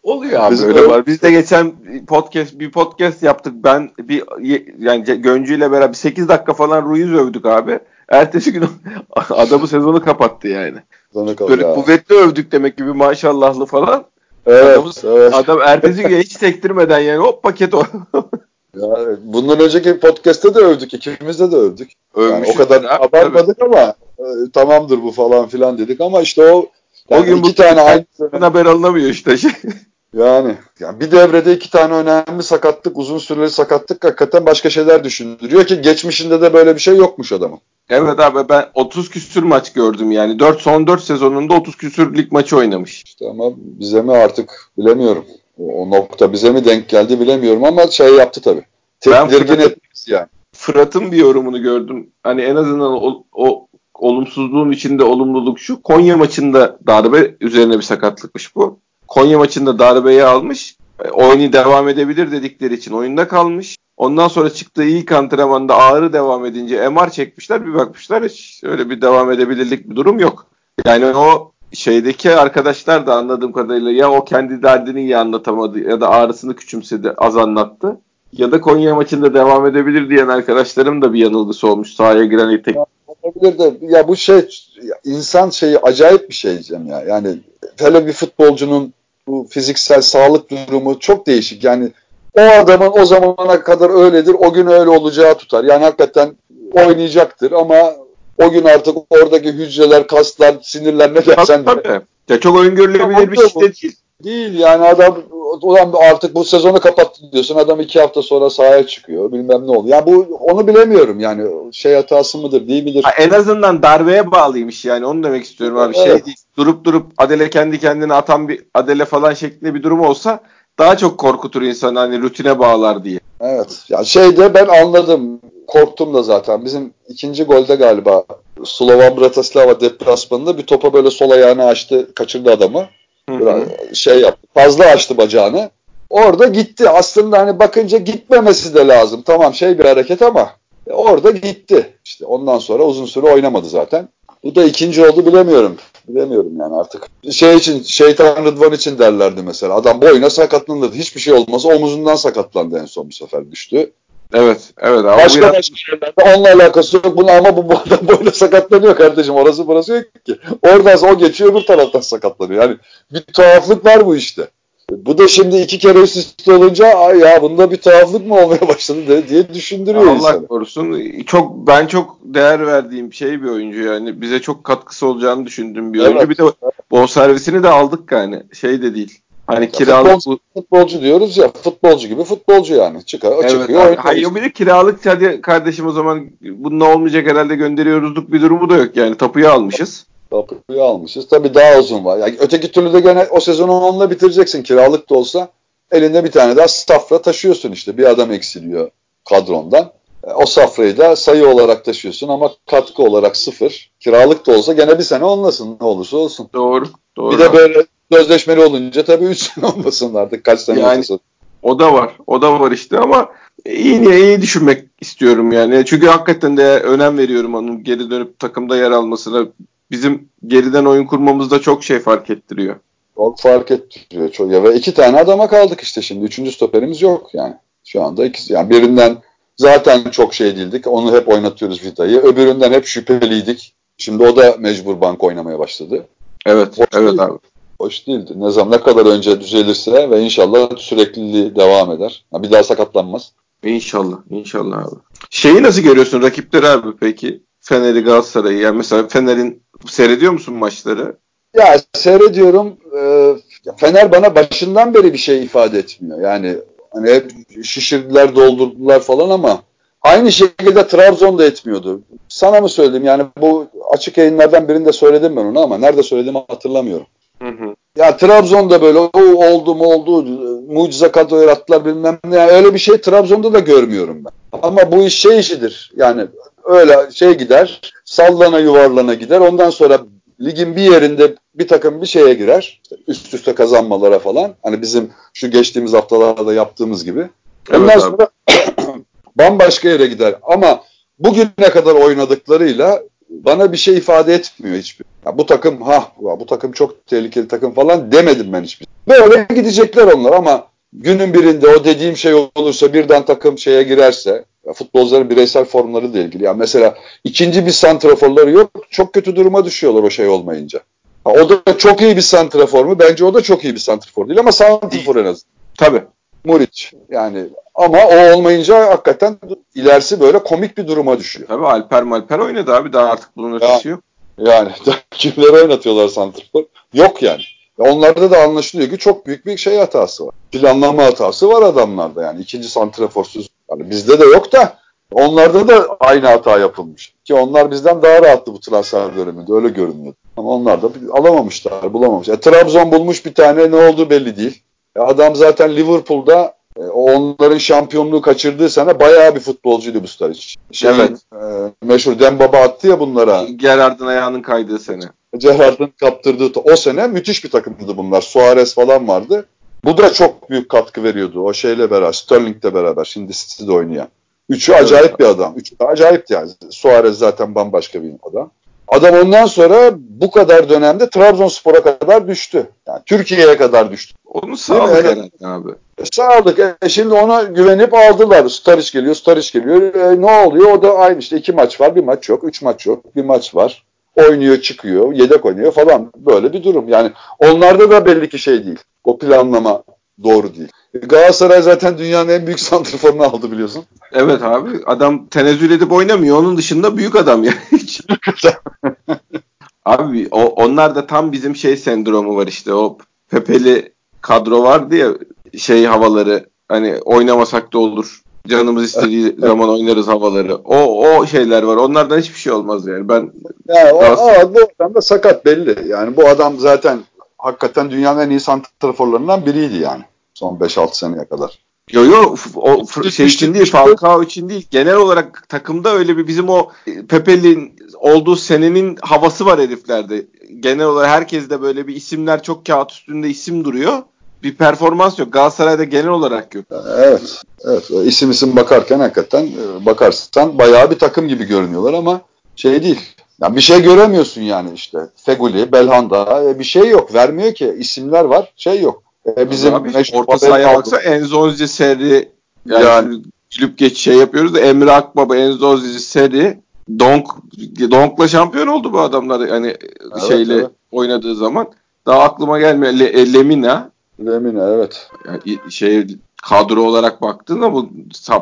Oluyor abi Biz öyle var. Biz de geçen podcast bir podcast yaptık. Ben bir yani Göncü ile beraber 8 dakika falan Ruiz övdük abi. Ertesi gün adamı sezonu kapattı yani. Böyle ya. kuvvetli övdük demek gibi maşallahlı falan. Evet, Adamı, evet. Adam ertesi gün hiç sektirmeden yani hop paket o. ya, bundan önceki podcast'te de övdük. ikimizde de övdük. Yani o kadar abi, abartmadık tabii. ama e, tamamdır bu falan filan dedik ama işte o yani o gün iki bu tane aynı haber alınamıyor işte. Yani, yani bir devrede iki tane önemli sakatlık, uzun süreli sakatlık hakikaten başka şeyler düşündürüyor ki geçmişinde de böyle bir şey yokmuş adamın. Evet abi ben 30 küsür maç gördüm yani. 4 son 4 sezonunda 30 küsür lig maçı oynamış. İşte ama bize mi artık bilemiyorum. O, o nokta bize mi denk geldi bilemiyorum ama şey yaptı tabii. Tedirgin etmiş yani. Fırat'ın bir yorumunu gördüm. Hani en azından o, o olumsuzluğun içinde olumluluk şu. Konya maçında darbe üzerine bir sakatlıkmış bu. Konya maçında darbeyi almış. E, oyunu devam edebilir dedikleri için oyunda kalmış. Ondan sonra çıktığı ilk antrenmanda ağrı devam edince MR çekmişler. Bir bakmışlar hiç öyle bir devam edebilirlik bir durum yok. Yani o şeydeki arkadaşlar da anladığım kadarıyla ya o kendi derdini iyi anlatamadı ya da ağrısını küçümsedi az anlattı. Ya da Konya maçında devam edebilir diyen arkadaşlarım da bir yanılgısı olmuş sahaya giren etek. Olabilir de ya bu şey insan şeyi acayip bir şey diyeceğim ya. Yani hele bir futbolcunun bu fiziksel sağlık durumu çok değişik. Yani o adamın o zamana kadar öyledir, o gün öyle olacağı tutar. Yani hakikaten oynayacaktır ama o gün artık oradaki hücreler, kaslar, sinirler ne dersen tabii. Ya çok öngörülebilir bir şey değil. Değil yani adam ulan artık bu sezonu kapattı diyorsun adam iki hafta sonra sahaya çıkıyor bilmem ne oluyor. Yani bu onu bilemiyorum yani şey hatası mıdır değil midir? Ha, en azından darbeye bağlıymış yani onu demek istiyorum abi. Şey evet. Şey değil, durup durup Adele kendi kendine atan bir Adele falan şeklinde bir durum olsa daha çok korkutur insan hani rutine bağlar diye. Evet. Ya şeyde ben anladım. Korktum da zaten. Bizim ikinci golde galiba Slovan Bratislava deplasmanında bir topa böyle sol ayağını açtı, kaçırdı adamı. Biraz şey yaptı. Fazla açtı bacağını. orada gitti. Aslında hani bakınca gitmemesi de lazım. Tamam şey bir hareket ama orada gitti. İşte ondan sonra uzun süre oynamadı zaten. Bu da ikinci oldu bilemiyorum. Bilemiyorum yani artık. Şey için, şeytan Rıdvan için derlerdi mesela. Adam boyuna sakatlandı. Hiçbir şey olmaz. Omuzundan sakatlandı en son bu sefer düştü. Evet, evet. Abi başka biraz... başka şeylerde onunla alakası yok. Bunu ama bu, bu adam boyuna sakatlanıyor kardeşim. Orası burası yok ki. Oradan o geçiyor öbür taraftan sakatlanıyor. Yani bir tuhaflık var bu işte. Bu da şimdi iki kere üst üste olunca ay ya bunda bir tuhaflık mı olmaya başladı de, diye düşündürüyor Allah insanı. korusun. Çok ben çok değer verdiğim şey bir oyuncu yani. Bize çok katkısı olacağını düşündüğüm bir evet. oyuncu. Bir de bol servisini de aldık yani. Şey de değil. Hani kiralık futbolcu, futbolcu diyoruz ya futbolcu gibi futbolcu yani çıkar evet, çıkıyor. Abi, hayır bir de kiralık hadi kardeşim o zaman bunun olmayacak herhalde gönderiyoruzluk bir durumu da yok yani tapuyu almışız. Tapuyu almışız. Tabii daha uzun var. Yani öteki türlü de gene o sezonu onunla bitireceksin. Kiralık da olsa elinde bir tane daha safra taşıyorsun işte. Bir adam eksiliyor kadrondan. E, o safrayı da sayı olarak taşıyorsun ama katkı olarak sıfır. Kiralık da olsa gene bir sene olmasın ne olursa olsun. Doğru. doğru. Bir de böyle sözleşmeli olunca tabii 3 sene olmasın artık kaç sene yani, olsa. O da var. O da var işte ama iyi niye iyi düşünmek istiyorum yani. Çünkü hakikaten de önem veriyorum onun geri dönüp takımda yer almasına bizim geriden oyun kurmamızda çok şey fark ettiriyor. Çok fark ettiriyor. Çok, ya ve iki tane adama kaldık işte şimdi. Üçüncü stoperimiz yok yani. Şu anda ikisi. Yani birinden zaten çok şey değildik. Onu hep oynatıyoruz Vita'yı. Öbüründen hep şüpheliydik. Şimdi o da mecbur bank oynamaya başladı. Evet, Hoş evet değildi. abi. Hoş değildi. Ne zaman ne kadar önce düzelirse ve inşallah sürekliliği devam eder. Bir daha sakatlanmaz. İnşallah, inşallah abi. Şeyi nasıl görüyorsun rakipleri abi peki? Fener'i Galatasaray'ı. Yani mesela Fener'in Seyrediyor musun maçları? Ya seyrediyorum. E, Fener bana başından beri bir şey ifade etmiyor. Yani hani hep şişirdiler, doldurdular falan ama aynı şekilde Trabzon da etmiyordu. Sana mı söyledim? Yani bu açık yayınlardan birinde söyledim ben onu ama nerede söylediğimi hatırlamıyorum. Hı hı. Ya Trabzon'da böyle o oldu mu oldu mucize kadro yarattılar bilmem ne yani öyle bir şey Trabzon'da da görmüyorum ben. Ama bu iş şey işidir. Yani öyle şey gider sallana yuvarlana gider. Ondan sonra ligin bir yerinde bir takım bir şeye girer. İşte üst üste kazanmalara falan. Hani bizim şu geçtiğimiz haftalarda yaptığımız gibi. Ondan evet, sonra bambaşka yere gider. Ama bugüne kadar oynadıklarıyla bana bir şey ifade etmiyor hiçbir. Ya bu takım ha bu takım çok tehlikeli takım falan demedim ben hiçbir. Böyle gidecekler onlar ama günün birinde o dediğim şey olursa birden takım şeye girerse futbolcuların bireysel formları da ilgili. Yani mesela ikinci bir santraforları yok. Çok kötü duruma düşüyorlar o şey olmayınca. Ha, o da çok iyi bir santrafor mu? Bence o da çok iyi bir santrafor değil ama santrafor en azından. Tabii. Muriç yani ama o olmayınca hakikaten ilerisi böyle komik bir duruma düşüyor. Tabii Alper Malper oynadı abi daha artık bunun ötesi yok. Yani kimleri oynatıyorlar santrafor? Yok yani. Onlarda da anlaşılıyor ki çok büyük bir şey hatası var. Planlama hatası var adamlarda yani. ikinci santraforsuz. Yani bizde de yok da onlarda da aynı hata yapılmış. Ki onlar bizden daha rahattı bu transfer döneminde öyle görünüyordu. Ama onlar da alamamışlar, bulamamışlar. E, Trabzon bulmuş bir tane ne olduğu belli değil. Adam zaten Liverpool'da e, onların şampiyonluğu kaçırdığı sene bayağı bir futbolcuydu bu Staric. Şey, evet. E, meşhur Dembaba attı ya bunlara. Gerard'ın ayağının kaydığı sene. Gerard'ın kaptırdığı o sene müthiş bir takımdı bunlar. Suarez falan vardı. Bu da çok büyük katkı veriyordu. O şeyle beraber, Sterling'le beraber. Şimdi City'de oynayan. Üçü acayip bir adam. Üçü de acayip yani. Suarez zaten bambaşka bir adam. Adam ondan sonra bu kadar dönemde Trabzonspor'a kadar düştü. Yani Türkiye'ye kadar düştü. Onu sağlık herhalde abi. E, sağlık. E, şimdi ona güvenip aldılar. Staric geliyor, Staric geliyor. E, ne oluyor? O da aynı işte iki maç var, bir maç yok. Üç maç yok, bir maç var oynuyor çıkıyor, yedek oynuyor falan böyle bir durum. Yani onlarda da belli ki şey değil. O planlama doğru değil. Galatasaray zaten dünyanın en büyük santrforunu aldı biliyorsun. Evet abi adam tenezzül edip oynamıyor. Onun dışında büyük adam ya. abi o, onlar da tam bizim şey sendromu var işte. O Pepeli kadro vardı ya şey havaları hani oynamasak da olur canımız istediği zaman oynarız havaları. O o şeyler var. Onlardan hiçbir şey olmaz yani. Ben yani o, o, bu adam da sakat belli. Yani bu adam zaten hakikaten dünyanın en iyi santraforlarından biriydi yani. Son 5-6 seneye kadar. Yo yo o şey için değil Falcao için değil. Genel olarak takımda öyle bir bizim o Pepe'nin olduğu senenin havası var heriflerde. Genel olarak herkes de böyle bir isimler çok kağıt üstünde isim duruyor. bir performans yok. Galatasaray'da genel olarak yok. Evet. Evet. İsim isim bakarken hakikaten e, bakarsan bayağı bir takım gibi görünüyorlar ama şey değil. Yani bir şey göremiyorsun yani işte. Feguli, Belhanda e, bir şey yok. Vermiyor ki. İsimler var. Şey yok. E, bizim abi, orta sahaya baksa Enzonzi seri yani, yani gülüp geç şey yapıyoruz da Emre Akbaba, Enzonzi seri Donk Donk'la şampiyon oldu bu adamlar hani evet, şeyle evet. oynadığı zaman. Daha aklıma gelmiyor. Le, Lemina. Lemina evet. Yani şey kadro olarak baktığında bu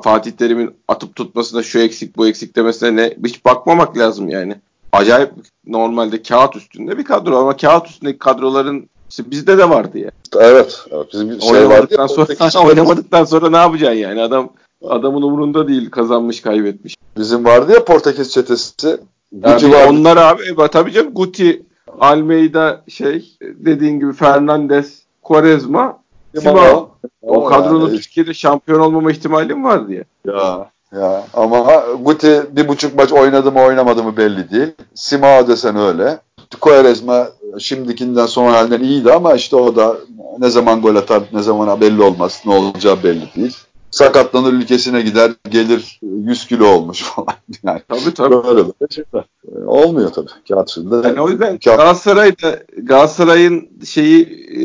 Fatih Terim'in atıp tutmasına şu eksik bu eksik demesine ne hiç bakmamak lazım yani. Acayip normalde kağıt üstünde bir kadro ama kağıt üstündeki kadroların işte bizde de vardı ya. Evet. evet bizim şey oynamadıktan vardı ya, sonra oynamadıktan sonra ne yapacaksın yani adam adamın umurunda değil kazanmış kaybetmiş. Bizim vardı ya Portekiz çetesi. Yani vardı. onlar abi e, tabii canım Guti, Almeida şey dediğin gibi Fernandez, Quaresma, Simao. O kadronun yani, Türkiye'de şampiyon olmama ihtimalim var diye. Ya ya ama Guti bir buçuk maç oynadı mı oynamadı mı belli değil. Simao desen öyle. Quaresma şimdikinden son halinden iyiydi ama işte o da ne zaman gol atar ne zaman belli olmaz. Ne olacağı belli değil. Sakatlanır ülkesine gider gelir 100 kilo olmuş falan. Yani tabii tabii. Böyle böyle şeyler. Olmuyor tabii kağıt. Yani o yüzden kağıt... Galatasaray'da Galatasaray'ın şeyi e,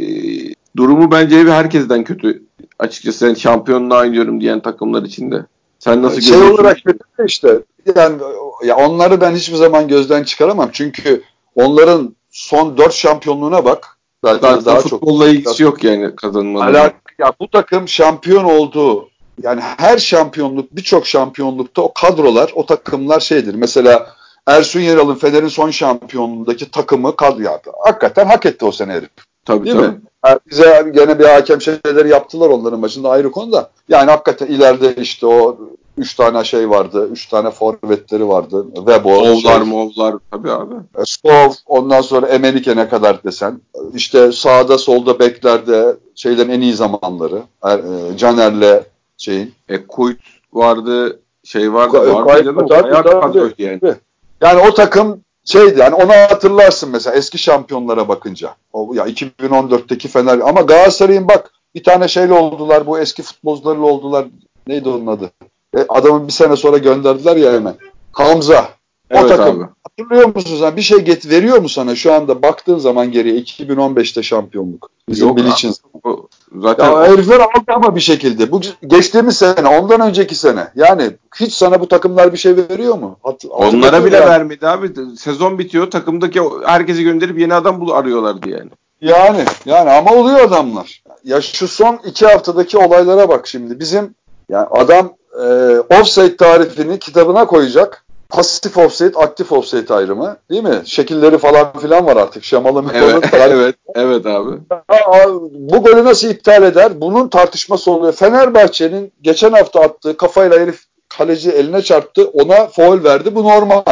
durumu bence herkesten kötü. Açıkçası yani şampiyonluğa oynuyorum diyen takımlar içinde. Sen nasıl şey olarak kötü işte yani ya onları ben hiçbir zaman gözden çıkaramam. Çünkü onların son 4 şampiyonluğuna bak. Belki daha futbolla çok ilgisi yok yani kazanmanın. ya bu takım şampiyon oldu. Yani her şampiyonluk, birçok şampiyonlukta o kadrolar, o takımlar şeydir. Mesela Ersun Yeral'ın Fener'in son şampiyonluğundaki takımı kadro yaptı. Hakikaten hak etti o sene herif. Tabii Değil tabii. mi? Yani bize gene bir hakem şeyleri yaptılar onların başında ayrı konu da. Yani hakikaten ileride işte o üç tane şey vardı. Üç tane forvetleri vardı. Webo. Ovlar şey, movlar tabii abi. E, Skov ondan sonra Emenike ne kadar desen. İşte sağda solda beklerde şeylerin en iyi zamanları. Er, e, Caner'le şeyin. E Kuyt vardı. Şey vardı. Ko- vardı yani. Yani o takım şeydi yani onu hatırlarsın mesela eski şampiyonlara bakınca. O ya 2014'teki Fener ama Galatasaray'ın bak bir tane şeyle oldular bu eski futbolcularla oldular. Neydi onun adı? E, adamı bir sene sonra gönderdiler ya hemen. Hamza. O evet takım. Abi. Hatırlıyor musun sen? Bir şey get veriyor mu sana şu anda baktığın zaman geriye 2015'te şampiyonluk. Bizim Yok Bilic'in. Zaten ya, herifler aldı ama bir şekilde. Bu geçtiğimiz sene, ondan önceki sene. Yani hiç sana bu takımlar bir şey veriyor mu? Hat, Onlara bile yani. vermedi abi. Sezon bitiyor. Takımdaki herkesi gönderip yeni adam bul arıyorlardı yani. Yani yani ama oluyor adamlar. Ya şu son iki haftadaki olaylara bak şimdi. Bizim yani adam e, offside tarifini kitabına koyacak. Pasif offside, aktif offside ayrımı değil mi? Şekilleri falan filan var artık. Şamalı evet, evet, evet abi. Bu golü nasıl iptal eder? Bunun tartışması oluyor. Fenerbahçe'nin geçen hafta attığı kafayla herif kaleci eline çarptı. Ona foul verdi. Bu normal.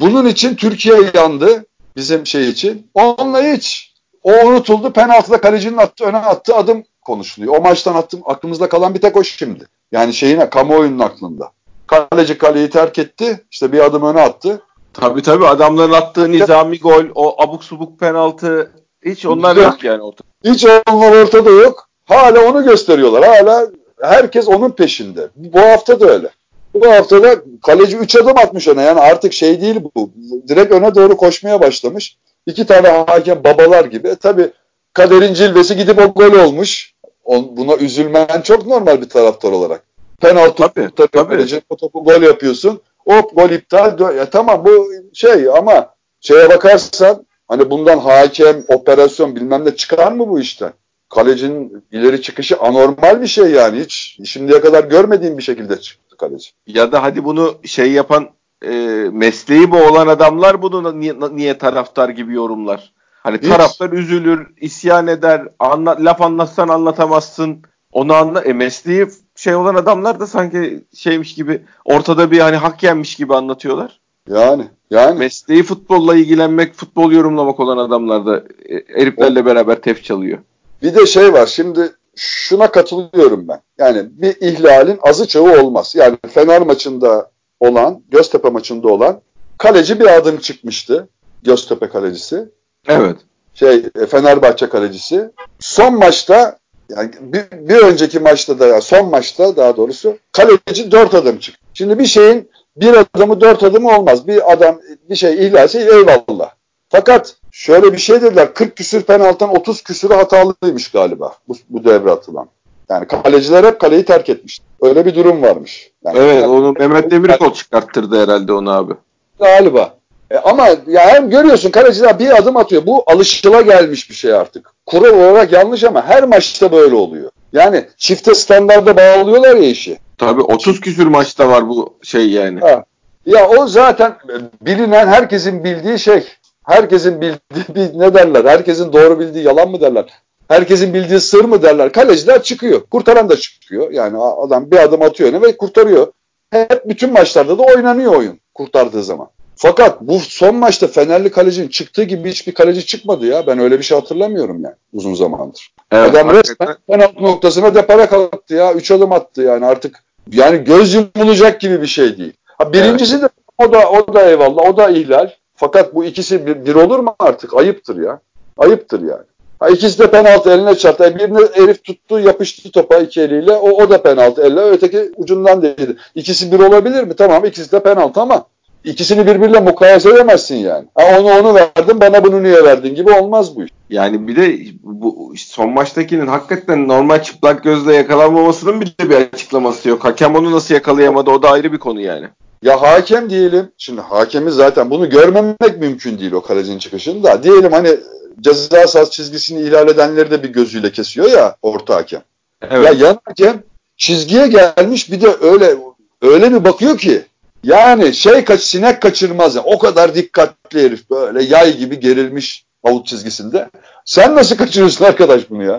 Bunun için Türkiye yandı. Bizim şey için. Onunla hiç. O unutuldu. Penaltıda kalecinin attı, öne attığı adım konuşuluyor. O maçtan attım, aklımızda kalan bir tek o şimdi. Yani şeyine kamuoyunun aklında. Kaleci kaleyi terk etti. İşte bir adım öne attı. Tabii tabii adamların attığı nizami gol, o abuk subuk penaltı hiç onlar yok, yok yani ortada. Hiç onlar ortada yok. Hala onu gösteriyorlar. Hala herkes onun peşinde. Bu hafta da öyle. Bu hafta da kaleci 3 adım atmış öne. Yani artık şey değil bu. Direkt öne doğru koşmaya başlamış. İki tane hakem babalar gibi. E, tabii kaderin cilvesi gidip o gol olmuş. Buna üzülmen çok normal bir taraftar olarak. Penaltı tabii, tabii. o topu gol yapıyorsun. Hop gol iptal. Ya tamam bu şey ama şeye bakarsan hani bundan hakem, operasyon bilmem ne çıkar mı bu işten? Kalecinin ileri çıkışı anormal bir şey yani. Hiç şimdiye kadar görmediğim bir şekilde çıktı kaleci. Ya da hadi bunu şey yapan e, mesleği bu olan adamlar bunu niye, niye taraftar gibi yorumlar? Hani Hiç. taraftar üzülür, isyan eder, anla, laf anlatsan anlatamazsın. Onu anla, e, mesleği şey olan adamlar da sanki şeymiş gibi ortada bir hani hak yenmiş gibi anlatıyorlar. Yani yani mesleği futbolla ilgilenmek, futbol yorumlamak olan adamlar da e, heriflerle beraber tef çalıyor. Bir de şey var şimdi şuna katılıyorum ben. Yani bir ihlalin azı çoğu olmaz. Yani Fener maçında olan, Göztepe maçında olan kaleci bir adım çıkmıştı. Göztepe kalecisi. Evet. Şey e, Fenerbahçe kalecisi. Son maçta Yani bir, bir önceki maçta da yani son maçta daha doğrusu kaleci dört adım çıktı. Şimdi bir şeyin bir adımı dört adımı olmaz. Bir adam bir şey ihlalse eyvallah. Fakat şöyle bir şey dediler 40 küsür penaltıdan 30 küsürü hatalıymış galiba bu, bu devre atılan. Yani kaleciler hep kaleyi terk etmiş. Öyle bir durum varmış. Yani evet onu Mehmet Demirkol çıkarttırdı herhalde onu abi. Galiba. E ama ya hem görüyorsun kaleciler bir adım atıyor. Bu alışıla gelmiş bir şey artık. Kural olarak yanlış ama her maçta böyle oluyor. Yani çifte standarda bağlıyorlar ya işi. Tabii 30 küsür maçta var bu şey yani. Ha. Ya o zaten bilinen herkesin bildiği şey. Herkesin bildiği ne derler? Herkesin doğru bildiği yalan mı derler? Herkesin bildiği sır mı derler? Kaleciler çıkıyor. Kurtaran da çıkıyor. Yani adam bir adım atıyor öne ve kurtarıyor. Hep bütün maçlarda da oynanıyor oyun kurtardığı zaman. Fakat bu son maçta Fenerli kalecinin çıktığı gibi hiçbir kaleci çıkmadı ya. Ben öyle bir şey hatırlamıyorum yani uzun zamandır. Evet, Adam resmen penaltı noktasına depara kalktı ya. Üç adım attı yani artık. Yani göz yumulacak gibi bir şey değil. Ha, birincisi evet. de o da o da eyvallah o da ihlal. Fakat bu ikisi bir, bir olur mu artık? Ayıptır ya. Ayıptır yani. Ha, ikisi de penaltı eline çarptı. Yani birini herif tuttu yapıştı topa iki eliyle. O, o da penaltı elle. Öteki ucundan değdi. İkisi bir olabilir mi? Tamam ikisi de penaltı ama ikisini birbiriyle mukayese edemezsin yani. Ha, onu onu verdin bana bunu niye verdin gibi olmaz bu iş. Yani bir de bu son maçtakinin hakikaten normal çıplak gözle yakalanmamasının bile bir açıklaması yok. Hakem onu nasıl yakalayamadı o da ayrı bir konu yani. Ya hakem diyelim, şimdi hakemi zaten bunu görmemek mümkün değil o kalecinin çıkışında. Diyelim hani ceza sahası çizgisini ihlal edenleri de bir gözüyle kesiyor ya orta hakem. Evet. Ya yan hakem çizgiye gelmiş bir de öyle öyle bir bakıyor ki yani şey kaç sinek kaçırmaz. Yani. O kadar dikkatli herif böyle yay gibi gerilmiş havut çizgisinde. Sen nasıl kaçırıyorsun arkadaş bunu ya?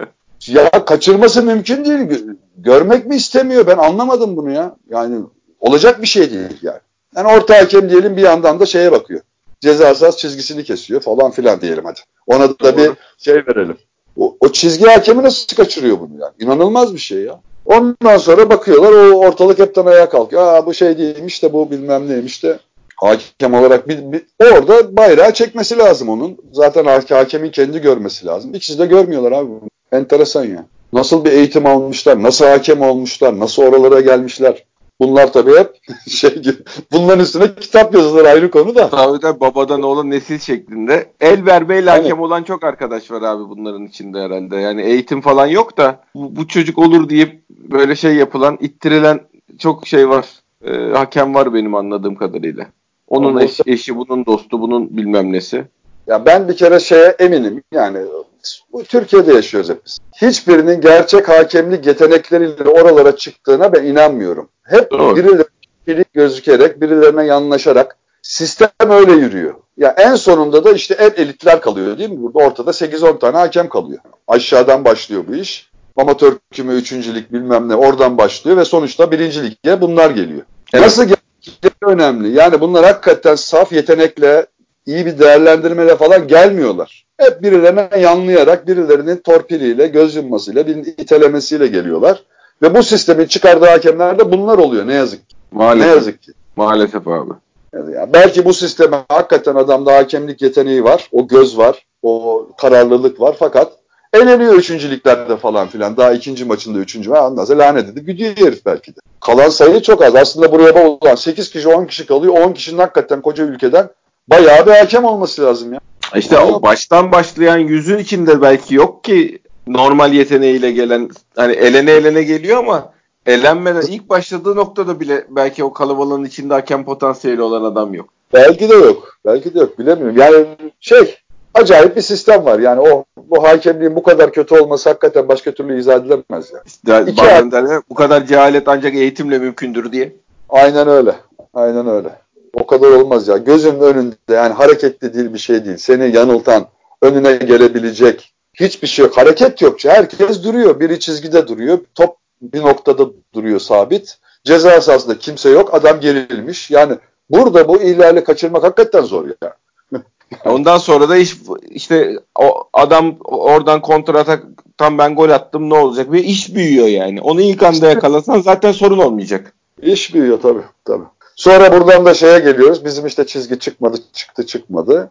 ya kaçırması mümkün değil. Görmek mi istemiyor? Ben anlamadım bunu ya. Yani olacak bir şey değil yani. Yani orta hakem diyelim bir yandan da şeye bakıyor. Ceza sahası çizgisini kesiyor falan filan diyelim hadi. Ona da Doğru. bir şey verelim. O, o çizgi hakemi nasıl kaçırıyor bunu yani? İnanılmaz bir şey ya. Ondan sonra bakıyorlar o ortalık hepten ayağa kalkıyor. Aa bu şey değilmiş de bu bilmem neymiş de hakem olarak bir, bir, orada bayrağı çekmesi lazım onun. Zaten hakemin kendi görmesi lazım. İkisi de görmüyorlar abi. Enteresan ya. Nasıl bir eğitim almışlar, nasıl hakem olmuşlar, nasıl oralara gelmişler. Bunlar tabii hep şey gibi. Bunların üstüne kitap yazılır ayrı konu da. Tabii de babadan oğlan nesil şeklinde. El vermeyle hakem yani. olan çok arkadaş var abi bunların içinde herhalde. Yani eğitim falan yok da bu, bu çocuk olur deyip böyle şey yapılan, ittirilen çok şey var. E, hakem var benim anladığım kadarıyla. Onun eş, eşi, bunun dostu, bunun bilmem nesi. Ya ben bir kere şeye eminim. Yani bu Türkiye'de yaşıyoruz hep biz. Hiçbirinin gerçek hakemlik yetenekleriyle oralara çıktığına ben inanmıyorum. Hep Doğru. birileri gözükerek, birilerine yanlaşarak sistem öyle yürüyor. Ya en sonunda da işte en elitler kalıyor değil mi? Burada ortada 8-10 tane hakem kalıyor. Aşağıdan başlıyor bu iş. Amatör küme üçüncülük bilmem ne oradan başlıyor ve sonuçta birincilikte bunlar geliyor. Evet. Nasıl geldikleri önemli. Yani bunlar hakikaten saf yetenekle, iyi bir değerlendirmeyle falan gelmiyorlar. Hep birilerine yanlayarak, birilerinin torpiliyle, göz yummasıyla, birinin itelemesiyle geliyorlar. Ve bu sistemin çıkardığı hakemler de bunlar oluyor ne yazık ki. Maalesef. Ne yazık ki. Maalesef abi. Yani belki bu sisteme hakikaten adamda hakemlik yeteneği var, o göz var, o kararlılık var fakat eleniyor üçüncülüklerde falan filan. Daha ikinci maçında üçüncü var. Sonra lanet edip gidiyor herif belki de. Kalan sayı çok az. Aslında buraya bağlı 8 kişi 10 kişi kalıyor. 10 kişinin hakikaten koca ülkeden bayağı bir hakem olması lazım ya. İşte o baştan başlayan yüzün içinde belki yok ki normal yeteneğiyle gelen hani elene elene geliyor ama elenmeden ilk başladığı noktada bile belki o kalabalığın içinde hakem potansiyeli olan adam yok. Belki de yok. Belki de yok. Bilemiyorum. Yani şey acayip bir sistem var. Yani o bu hakemliğin bu kadar kötü olması hakikaten başka türlü izah edilemez. Yani. İşte bazen derler, bu kadar cehalet ancak eğitimle mümkündür diye. Aynen öyle. Aynen öyle. O kadar olmaz ya. Gözünün önünde yani hareketli değil bir şey değil. Seni yanıltan, önüne gelebilecek, Hiçbir şey yok. Hareket yok. Herkes duruyor. Biri çizgide duruyor. Top bir noktada duruyor sabit. Ceza sahasında kimse yok. Adam gerilmiş. Yani burada bu ihlali kaçırmak hakikaten zor ya. Ondan sonra da iş işte o adam oradan kontrata tam ben gol attım ne olacak ve iş büyüyor yani. Onu ilk anda yakalasan zaten sorun olmayacak. İş büyüyor tabii tabii. Sonra buradan da şeye geliyoruz. Bizim işte çizgi çıkmadı çıktı çıkmadı.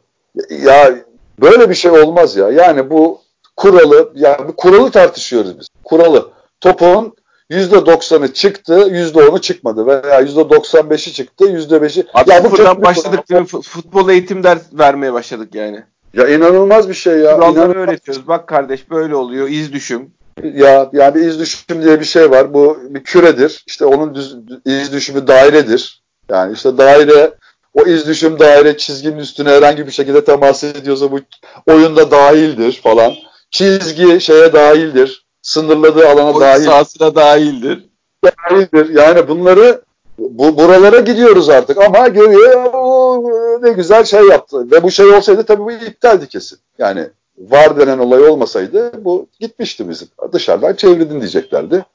Ya böyle bir şey olmaz ya. Yani bu kuralı yani bu kuralı tartışıyoruz biz. Kuralı. Topun %90'ı çıktı, %10'u çıkmadı veya %95'i çıktı, %5'i. Abi ya sıfırdan başladık değil mi? Futbol eğitim ders vermeye başladık yani. Ya inanılmaz bir şey ya. Kuralları öğretiyoruz. Bak kardeş böyle oluyor. İz düşüm. Ya yani iz düşüm diye bir şey var. Bu bir küredir. İşte onun düz, iz düşümü dairedir. Yani işte daire o iz düşüm daire çizginin üstüne herhangi bir şekilde temas ediyorsa bu oyunda dahildir falan. Çizgi şeye dahildir. Sınırladığı alana Oyun dahil. sahasına dahildir. Dahildir. Yani bunları bu buralara gidiyoruz artık ama görüyor ne güzel şey yaptı. Ve bu şey olsaydı tabii bu iptaldi kesin. Yani var denen olay olmasaydı bu gitmişti bizim. Dışarıdan çevirdin diyeceklerdi.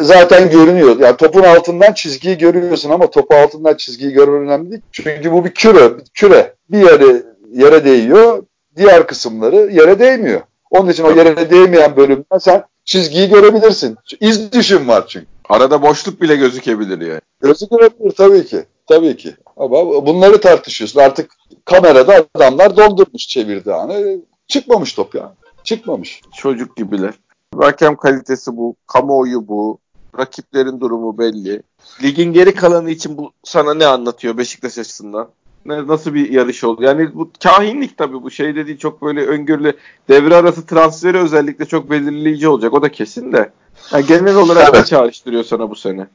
Zaten görünüyor. Yani topun altından çizgiyi görüyorsun ama topu altından çizgiyi görmen önemli değil. Çünkü bu bir küre. Bir küre. Bir yere yere değiyor. Diğer kısımları yere değmiyor. Onun için o yere değmeyen bölümden sen çizgiyi görebilirsin. İz düşüm var çünkü. Arada boşluk bile gözükebilir yani. Gözükebilir tabii ki. Tabii ki. Ama bunları tartışıyorsun. Artık kamerada adamlar doldurmuş çevirdi anı. Çıkmamış top ya. Çıkmamış. Çocuk gibiler. Hakem kalitesi bu, kamuoyu bu, rakiplerin durumu belli. Ligin geri kalanı için bu sana ne anlatıyor Beşiktaş açısından? Ne, nasıl bir yarış oldu? Yani bu kahinlik tabii bu şey dediği çok böyle öngörülü devre arası transferi özellikle çok belirleyici olacak. O da kesin de. Yani genel olarak evet. ne çağrıştırıyor sana bu sene?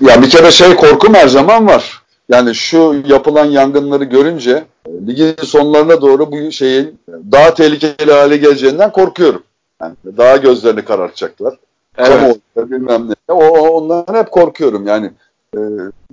Ya bir kere şey korkum her zaman var. Yani şu yapılan yangınları görünce ligin sonlarına doğru bu şeyin daha tehlikeli hale geleceğinden korkuyorum. Yani daha gözlerini karartacaklar. Evet. Kamu bilmem ne. O, ondan hep korkuyorum. Yani e,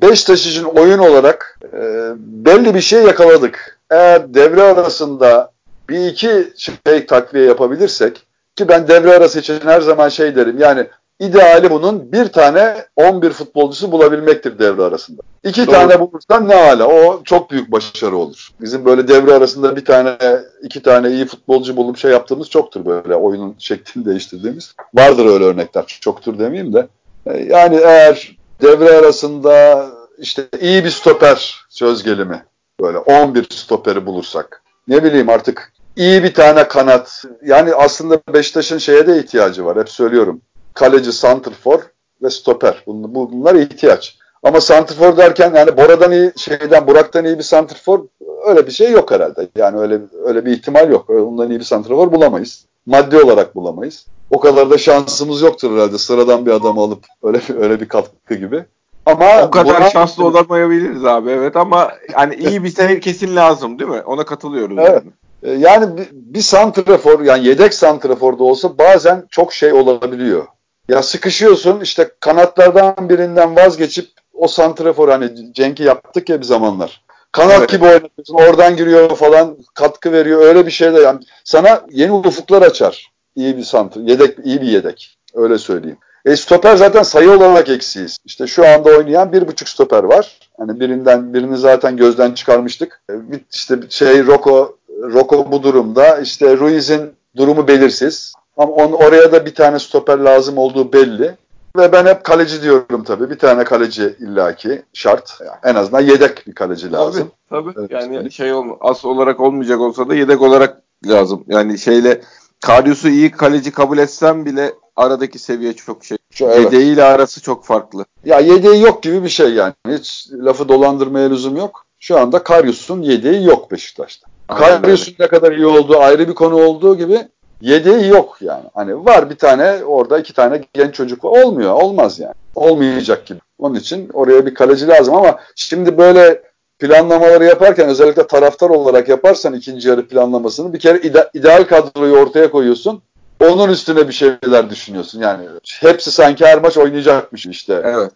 Beşiktaş için oyun olarak e, belli bir şey yakaladık. Eğer devre arasında bir iki şey takviye yapabilirsek ki ben devre arası için her zaman şey derim yani ideali bunun bir tane 11 futbolcusu bulabilmektir devre arasında. İki Doğru. tane bulursan ne hala o çok büyük başarı olur. Bizim böyle devre arasında bir tane iki tane iyi futbolcu bulup şey yaptığımız çoktur böyle oyunun şeklini değiştirdiğimiz. Vardır öyle örnekler çoktur demeyeyim de. E, yani eğer devre arasında işte iyi bir stoper söz gelimi böyle 11 stoperi bulursak ne bileyim artık iyi bir tane kanat yani aslında Beşiktaş'ın şeye de ihtiyacı var hep söylüyorum kaleci, santrfor ve stoper. Bunlar, ihtiyaç. Ama santrfor derken yani Bora'dan iyi, şeyden Burak'tan iyi bir santrfor öyle bir şey yok herhalde. Yani öyle öyle bir ihtimal yok. Ondan iyi bir santrfor bulamayız. Maddi olarak bulamayız. O kadar da şansımız yoktur herhalde sıradan bir adamı alıp öyle öyle bir katkı gibi. Ama o kadar buna... şanslı olamayabiliriz abi evet ama yani iyi bir sene kesin lazım değil mi? Ona katılıyoruz. Evet. Yani. E, yani bir, bir santrafor yani yedek santrafor da olsa bazen çok şey olabiliyor. Ya sıkışıyorsun işte kanatlardan birinden vazgeçip o santrafor hani Cenk'i yaptık ya bir zamanlar. Kanat evet. gibi oynatıyorsun oradan giriyor falan katkı veriyor öyle bir şey de yani sana yeni ufuklar açar. İyi bir santr, yedek iyi bir yedek öyle söyleyeyim. E stoper zaten sayı olarak eksiyiz. İşte şu anda oynayan bir buçuk stoper var. Hani birinden birini zaten gözden çıkarmıştık. E, işte şey Roko Roko bu durumda. İşte Ruiz'in durumu belirsiz. Ama on, oraya da bir tane stoper lazım olduğu belli. Ve ben hep kaleci diyorum tabii. Bir tane kaleci illaki şart. En azından yedek bir kaleci lazım. Tabii tabii. Evet, yani şey olma, as olarak olmayacak olsa da yedek olarak lazım. Yani şeyle Karius'u iyi kaleci kabul etsem bile aradaki seviye çok şey. Şu, evet. Yedeğiyle arası çok farklı. Ya yedeği yok gibi bir şey yani. Hiç lafı dolandırmaya lüzum yok. Şu anda Karius'un yedeği yok Beşiktaş'ta. Karius'un ne kadar iyi olduğu ayrı bir konu olduğu gibi yedeği yok yani. Hani var bir tane orada iki tane genç çocuk var. Olmuyor. Olmaz yani. Olmayacak gibi. Onun için oraya bir kaleci lazım ama şimdi böyle planlamaları yaparken özellikle taraftar olarak yaparsan ikinci yarı planlamasını bir kere ide ideal kadroyu ortaya koyuyorsun. Onun üstüne bir şeyler düşünüyorsun. Yani hepsi sanki her maç oynayacakmış işte. Evet.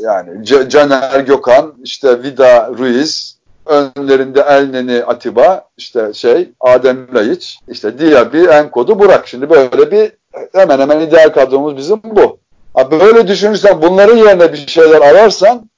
Yani Caner Gökhan, işte Vida Ruiz, önlerinde Elneni Atiba, işte şey Adem Laiç, işte Diaby, Enkodu, Burak. Şimdi böyle bir hemen hemen ideal kadromuz bizim bu. Böyle düşünürsen bunların yerine bir şeyler ararsan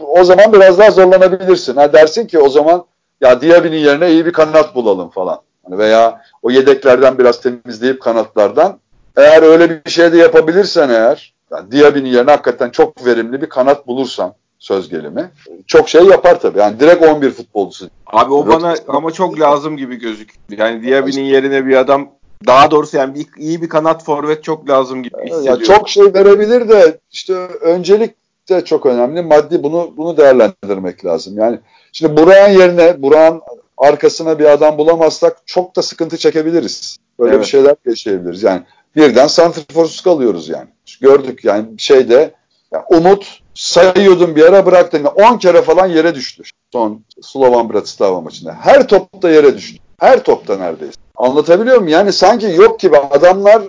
o zaman biraz daha zorlanabilirsin. Ha dersin ki o zaman ya Diaby'nin yerine iyi bir kanat bulalım falan. Hani veya o yedeklerden biraz temizleyip kanatlardan eğer öyle bir şey de yapabilirsen eğer yani Diaby'nin yerine hakikaten çok verimli bir kanat bulursan söz gelimi. Çok şey yapar tabii. Yani direkt 11 futbolcusu. Abi o bana ama çok lazım gibi gözüküyor. Yani Diaby'nin yerine bir adam Daha doğrusu yani bir, iyi bir kanat forvet çok lazım gibi hissediyorum. Ya çok şey verebilir de işte öncelik de çok önemli. Maddi bunu bunu değerlendirmek lazım. Yani şimdi Burak'ın yerine Burak'ın arkasına bir adam bulamazsak çok da sıkıntı çekebiliriz. Böyle evet. bir şeyler yaşayabiliriz. Yani birden santriforsuz kalıyoruz yani. Gördük yani şeyde yani Umut sayıyordum bir ara bıraktım. 10 kere falan yere düştü. Son Slovan Bratislava maçında. Her topta yere düştü. Her topta neredeyse. Anlatabiliyor muyum? Yani sanki yok gibi adamlar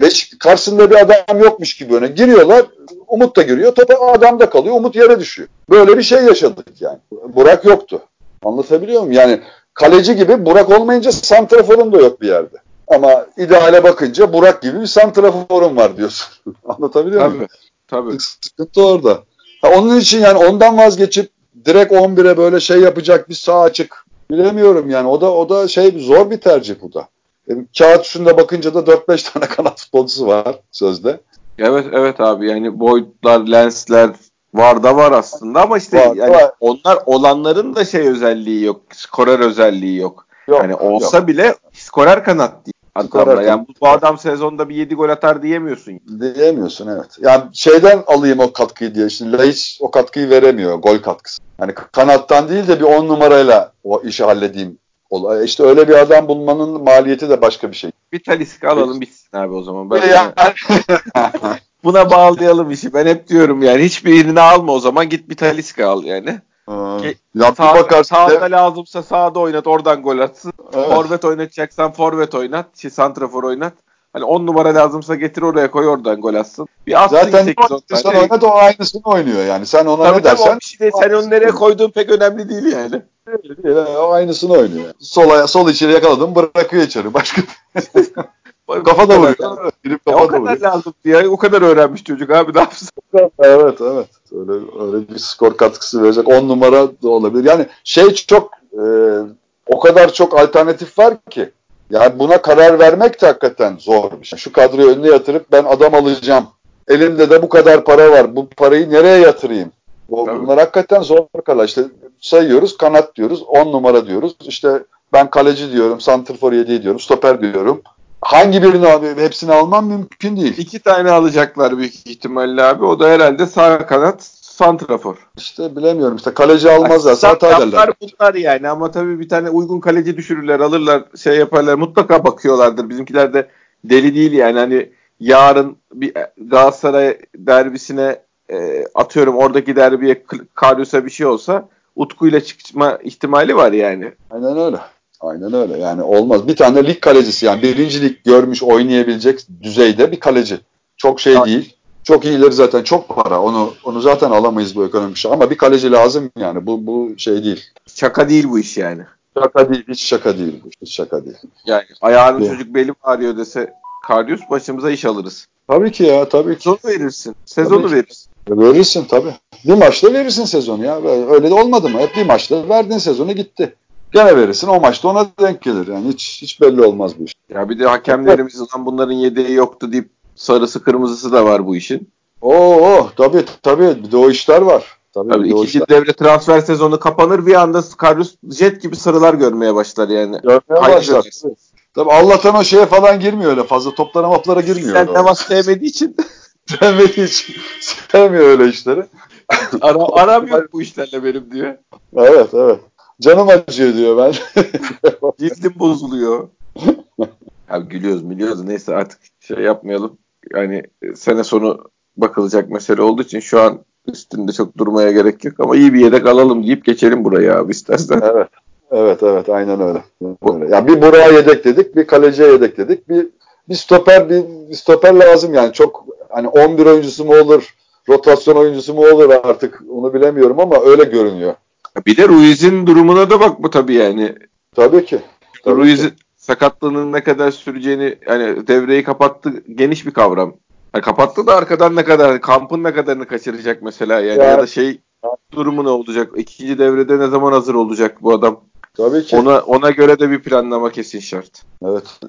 e, karşısında bir adam yokmuş gibi öne giriyorlar. Umut da giriyor. Topa adam da kalıyor. Umut yere düşüyor. Böyle bir şey yaşadık yani. Burak yoktu. Anlatabiliyor muyum? Yani kaleci gibi Burak olmayınca santraforun da yok bir yerde. Ama ideale bakınca Burak gibi bir santraforum var diyorsun. Anlatabiliyor muyum? Tabii. Sıkıntı orada. Ha, onun için yani ondan vazgeçip direkt 11'e böyle şey yapacak bir sağ açık bilemiyorum yani. O da o da şey zor bir tercih bu da. Yani kağıt üstünde bakınca da 4-5 tane kanat futbolcusu var sözde. Evet evet abi yani boyutlar, lensler var da var aslında ama işte var, yani var. onlar olanların da şey özelliği yok. Skorer özelliği yok. yok yani olsa yok. bile skorer kanat değil. Adamla. Yani bu, bu adam sezonda bir 7 gol atar diyemiyorsun. Diyemiyorsun evet. Yani şeyden alayım o katkıyı diye. Şimdi Laiç o katkıyı veremiyor. Gol katkısı. Hani kanattan değil de bir 10 numarayla o işi halledeyim. Olay. İşte öyle bir adam bulmanın maliyeti de başka bir şey. Bir talisk alalım bitsin abi o zaman. Ben yani. Buna bağlayalım işi. Ben hep diyorum yani hiçbirini alma o zaman git bir taliska al yani. Ge- ya sağ, bakar, sağda de... lazımsa sağda oynat oradan gol atsın. Evet. Forvet oynatacaksan forvet oynat. Şey, santrafor oynat. Hani 10 numara lazımsa getir oraya koy oradan gol atsın. Bir atsın Zaten 8 10 sen oynat o aynısını oynuyor yani. Sen ona tabii ne dersen. O şey. Sen onu nereye koyduğun pek önemli değil yani. Değil, o aynısını oynuyor. Sola, sol içeri yakaladım bırakıyor içeri. Başka kafa da vuruyor. Girip kafa o kadar lazım diye. O kadar öğrenmiş çocuk abi ne yapsın? Evet evet. Öyle, öyle bir skor katkısı verecek. 10 numara da olabilir. Yani şey çok e, o kadar çok alternatif var ki. Yani buna karar vermek de hakikaten zor bir şey. Şu kadroyu önüne yatırıp ben adam alacağım. Elimde de bu kadar para var. Bu parayı nereye yatırayım? Bu, bunlar hakikaten zor karar. İşte sayıyoruz kanat diyoruz. 10 numara diyoruz. İşte ben kaleci diyorum. Santrfor 7 diyorum. Stoper diyorum. Hangi birini abi hepsini almam mümkün değil. İki tane alacaklar büyük ihtimalle abi. O da herhalde sağ kanat santrafor. İşte bilemiyorum işte kaleci almazlar. Sağ ederler. bunlar yani ama tabii bir tane uygun kaleci düşürürler alırlar şey yaparlar mutlaka bakıyorlardır. Bizimkiler de deli değil yani hani yarın bir Galatasaray derbisine e, atıyorum oradaki derbiye Karyos'a bir şey olsa Utku ile çıkma ihtimali var yani. Aynen öyle. Aynen öyle. Yani olmaz. Bir tane lig kalecisi yani birinci lig görmüş oynayabilecek düzeyde bir kaleci. Çok şey değil. Çok iyileri zaten çok para. Onu onu zaten alamayız bu ekonomik şey. Ama bir kaleci lazım yani. Bu bu şey değil. Şaka değil bu iş yani. Şaka değil. Hiç şaka değil bu. Hiç şaka değil. Yani ayağının yani. çocuk belim ağrıyor dese Karius başımıza iş alırız. Tabii ki ya tabii ki. Sezonu verirsin. Sezonu tabii verirsin. Verirsin tabii. Bir maçta verirsin sezonu ya. Öyle de olmadı mı? Hep bir maçta verdin sezonu gitti. Gene verirsin o maçta ona denk gelir. Yani hiç hiç belli olmaz bu iş. Ya bir de hakemlerimiz lan bunların yedeği yoktu deyip sarısı kırmızısı da var bu işin. Oo tabii tabii bir de o işler var. Tabii, tabii ikinci işler. devre transfer sezonu kapanır bir anda Karius jet gibi sarılar görmeye başlar yani. Görmeye başlar. Tabii Allah'tan o şeye falan girmiyor öyle fazla toplara maplara girmiyor. Sen namaz sevmediği için. sevmediği için sevmiyor öyle işleri. Ara, aram yok bu işlerle benim diyor. Evet evet. Canım acıyor diyor ben. Cildim bozuluyor. Abi gülüyoruz biliyoruz neyse artık şey yapmayalım. Yani sene sonu bakılacak mesele olduğu için şu an üstünde çok durmaya gerek yok ama iyi bir yedek alalım deyip geçelim buraya abi istersen. Evet. Evet evet aynen öyle. öyle. Ya bir buraya yedek dedik, bir kaleciye yedek dedik. Bir bir stoper bir, bir stoper lazım yani çok hani 11 oyuncusu mu olur, rotasyon oyuncusu mu olur artık onu bilemiyorum ama öyle görünüyor. Bir de Ruiz'in durumuna da bak bu tabii yani. Tabii ki. Ruiz'in sakatlığının ne kadar süreceğini yani devreyi kapattı geniş bir kavram. Yani kapattı da arkadan ne kadar kampın ne kadarını kaçıracak mesela yani ya, ya da şey durumu ne olacak? İkinci devrede ne zaman hazır olacak bu adam? Tabii ki. Ona ona göre de bir planlama kesin şart. Evet.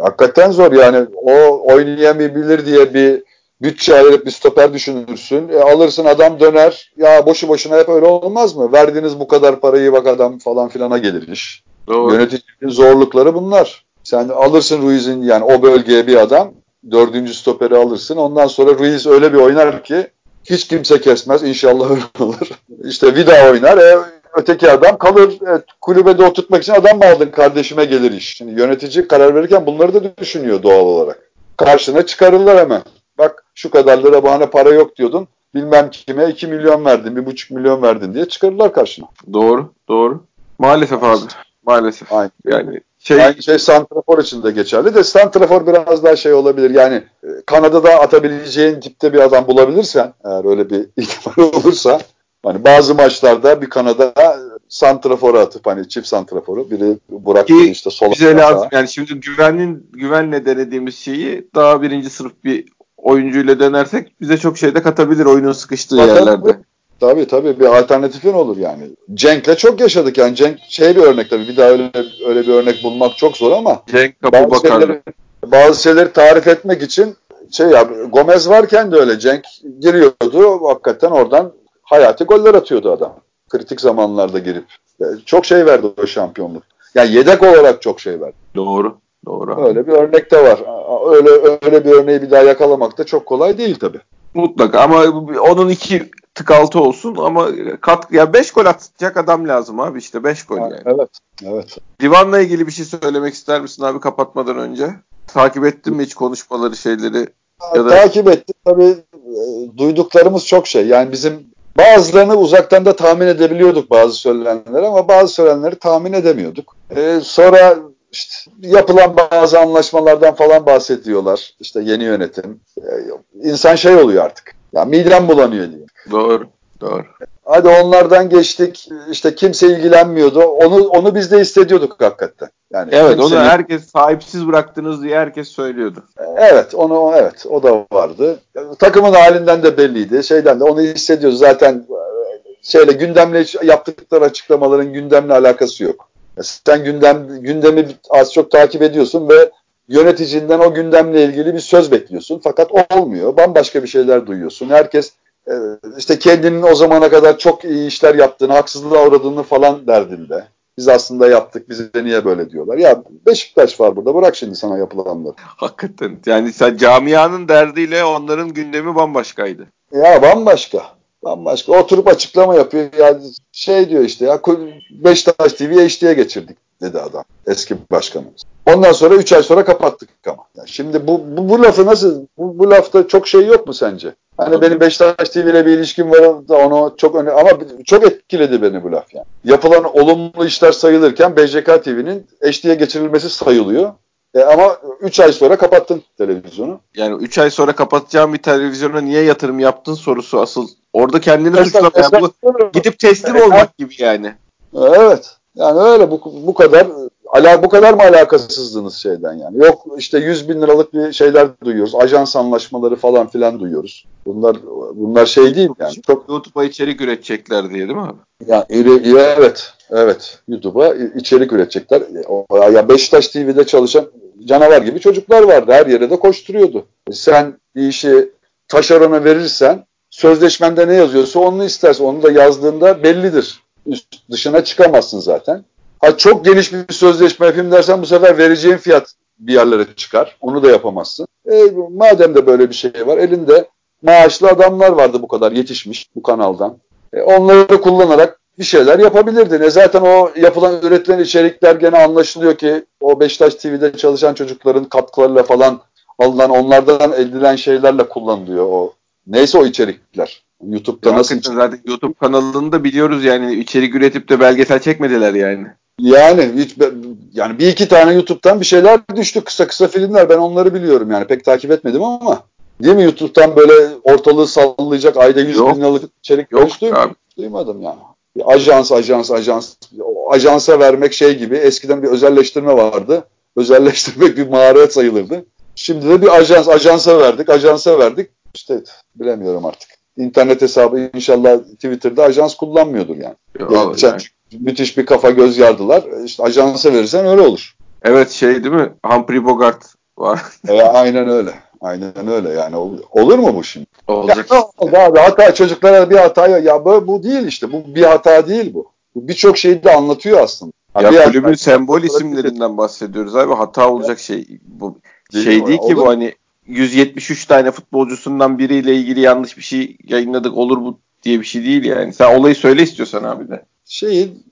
Hakikaten zor yani. O oynayamayabilir diye bir bütçe ayırıp bir stoper düşünürsün. E, alırsın adam döner. Ya boşu boşuna hep öyle olmaz mı? Verdiğiniz bu kadar parayı bak adam falan filana gelir iş. Doğru. Yöneticinin zorlukları bunlar. Sen alırsın Ruiz'in yani o bölgeye bir adam. Dördüncü stoperi alırsın. Ondan sonra Ruiz öyle bir oynar ki hiç kimse kesmez. İnşallah öyle olur. İşte Vida oynar. E, öteki adam kalır. Evet, kulübede oturtmak için adam mı aldın kardeşime gelir iş. Şimdi yönetici karar verirken bunları da düşünüyor doğal olarak. Karşına çıkarırlar hemen. Şu kadar lira bana para yok diyordun. Bilmem kime 2 milyon verdin, 1,5 milyon verdin diye çıkarırlar karşına. Doğru, doğru. Maalesef abi. Maalesef. Aynen. Yani şey... Aynı şey Santrafor için de geçerli de Santrafor biraz daha şey olabilir. Yani e, Kanada'da atabileceğin tipte bir adam bulabilirsen eğer öyle bir ihtimal olursa hani bazı maçlarda bir Kanada santraforu atıp hani çift santraforu biri Burak Ki işte sola bize lazım. Yani şimdi güvenin güvenle denediğimiz şeyi daha birinci sınıf bir oyuncuyla denersek bize çok şey de katabilir oyunun sıkıştığı Tabii, yerlerde. Tabii tabii bir alternatifin olur yani. Cenk'le çok yaşadık yani Cenk şey bir örnek tabii bir daha öyle öyle bir örnek bulmak çok zor ama Cenk bazı Kapı şeyleri, bazı şeyleri tarif etmek için şey ya Gomez varken de öyle Cenk giriyordu hakikaten oradan hayati goller atıyordu adam. Kritik zamanlarda girip. Yani çok şey verdi o şampiyonluk. Yani yedek olarak çok şey verdi. Doğru. Doğru. Öyle bir örnek de var. Öyle öyle bir örneği bir daha yakalamak da çok kolay değil tabii. Mutlaka ama onun iki tık altı olsun ama kat ya 5 gol atacak adam lazım abi işte 5 gol yani. Evet. Evet. Divanla ilgili bir şey söylemek ister misin abi kapatmadan önce? Takip ettin mi hiç konuşmaları şeyleri? Ya da- Takip ettim. Tabii e, duyduklarımız çok şey. Yani bizim bazılarını uzaktan da tahmin edebiliyorduk bazı söylenenleri ama bazı söylenenleri tahmin edemiyorduk. E, sonra işte yapılan bazı anlaşmalardan falan bahsediyorlar. İşte yeni yönetim. E, insan şey oluyor artık. Ya midem bulanıyor diye. Doğru. Doğru. Hadi onlardan geçtik. İşte kimse ilgilenmiyordu. Onu onu biz de hissediyorduk hakikaten. Yani Evet onu kimsenin- herkes sahipsiz bıraktınız diye herkes söylüyordu. Evet onu evet o da vardı. Takımın halinden de belliydi. Şeyden de onu hissediyoruz. Zaten e, şeyle gündemle yaptıkları açıklamaların gündemle alakası yok. Sen gündem gündemi az çok takip ediyorsun ve yöneticinden o gündemle ilgili bir söz bekliyorsun. Fakat olmuyor. Bambaşka bir şeyler duyuyorsun. Herkes e, işte kendinin o zamana kadar çok iyi işler yaptığını, haksızlığa uğradığını falan derdinde. Biz aslında yaptık, bize niye böyle diyorlar. Ya Beşiktaş var burada, bırak şimdi sana yapılanları. Hakikaten. Yani sen camianın derdiyle onların gündemi bambaşkaydı. Ya bambaşka. Bambaşka. Oturup açıklama yapıyor. Ya şey diyor işte ya Beşiktaş TV'ye HD'ye geçirdik dedi adam. Eski başkanımız. Ondan sonra 3 ay sonra kapattık ama. Ya şimdi bu, bu, bu lafı nasıl? Bu, bu lafta çok şey yok mu sence? Hani benim Beşiktaş TV ile bir ilişkim var da onu çok önemli ama çok etkiledi beni bu laf yani. Yapılan olumlu işler sayılırken BJK TV'nin HD'ye geçirilmesi sayılıyor. E ama 3 ay sonra kapattın televizyonu. Yani 3 ay sonra kapatacağım bir televizyona niye yatırım yaptın sorusu asıl. Orada kendini Esas- suçlama. Yani bu esas- gidip teslim olmak gibi yani. Evet. Yani öyle bu, bu kadar ala, bu kadar mı alakasızdınız şeyden yani? Yok işte 100 bin liralık bir şeyler duyuyoruz. Ajans anlaşmaları falan filan duyuyoruz. Bunlar bunlar şey değil yani. Çok YouTube'a içerik üretecekler diye değil mi abi? ya iri- evet. Evet. YouTube'a içerik üretecekler. Ya Beşiktaş TV'de çalışan canavar gibi çocuklar vardı. Her yere de koşturuyordu. Sen bir işi taşerona verirsen sözleşmende ne yazıyorsa onu istersen onu da yazdığında bellidir. Üst dışına çıkamazsın zaten. Ha çok geniş bir sözleşme yapayım dersen bu sefer vereceğin fiyat bir yerlere çıkar. Onu da yapamazsın. E, madem de böyle bir şey var elinde maaşlı adamlar vardı bu kadar yetişmiş bu kanaldan. E, onları kullanarak bir şeyler yapabilirdin. E zaten o yapılan üretilen içerikler gene anlaşılıyor ki o Beşiktaş TV'de çalışan çocukların katkılarıyla falan alınan onlardan elde edilen şeylerle kullanılıyor o. Neyse o içerikler. YouTube'da nasıl Hakikaten zaten YouTube kanalını da biliyoruz yani içerik üretip de belgesel çekmediler yani. Yani hiç yani bir iki tane YouTube'dan bir şeyler düştü kısa kısa filmler ben onları biliyorum yani pek takip etmedim ama değil mi YouTube'dan böyle ortalığı sallayacak ayda 100 Yok. bin liralık içerik Yok hiç duymadım, duymadım yani. Ajans ajans ajans ajansa vermek şey gibi eskiden bir özelleştirme vardı. Özelleştirmek bir maharet sayılırdı. Şimdi de bir ajans ajansa verdik ajansa verdik işte bilemiyorum artık. İnternet hesabı inşallah Twitter'da ajans kullanmıyordur yani. Yok, Geçen yani. müthiş bir kafa göz yardılar. İşte ajansa verirsen öyle olur. Evet şey değil mi? Humphrey Bogart var. E, aynen öyle. Aynen öyle yani. Ol- Olur mu bu şimdi? Olacak. Ya, oldu abi? hata çocuklara bir hata ya bu, bu değil işte. Bu bir hata değil bu. Bu birçok şeyi de anlatıyor aslında. Ya bir kulübün sembol isimlerinden bahsediyoruz abi. Hata olacak şey bu değil şey değil ki bu hani 173 tane futbolcusundan biriyle ilgili yanlış bir şey yayınladık olur bu diye bir şey değil yani. Sen olayı söyle istiyorsan abi de. Şeyin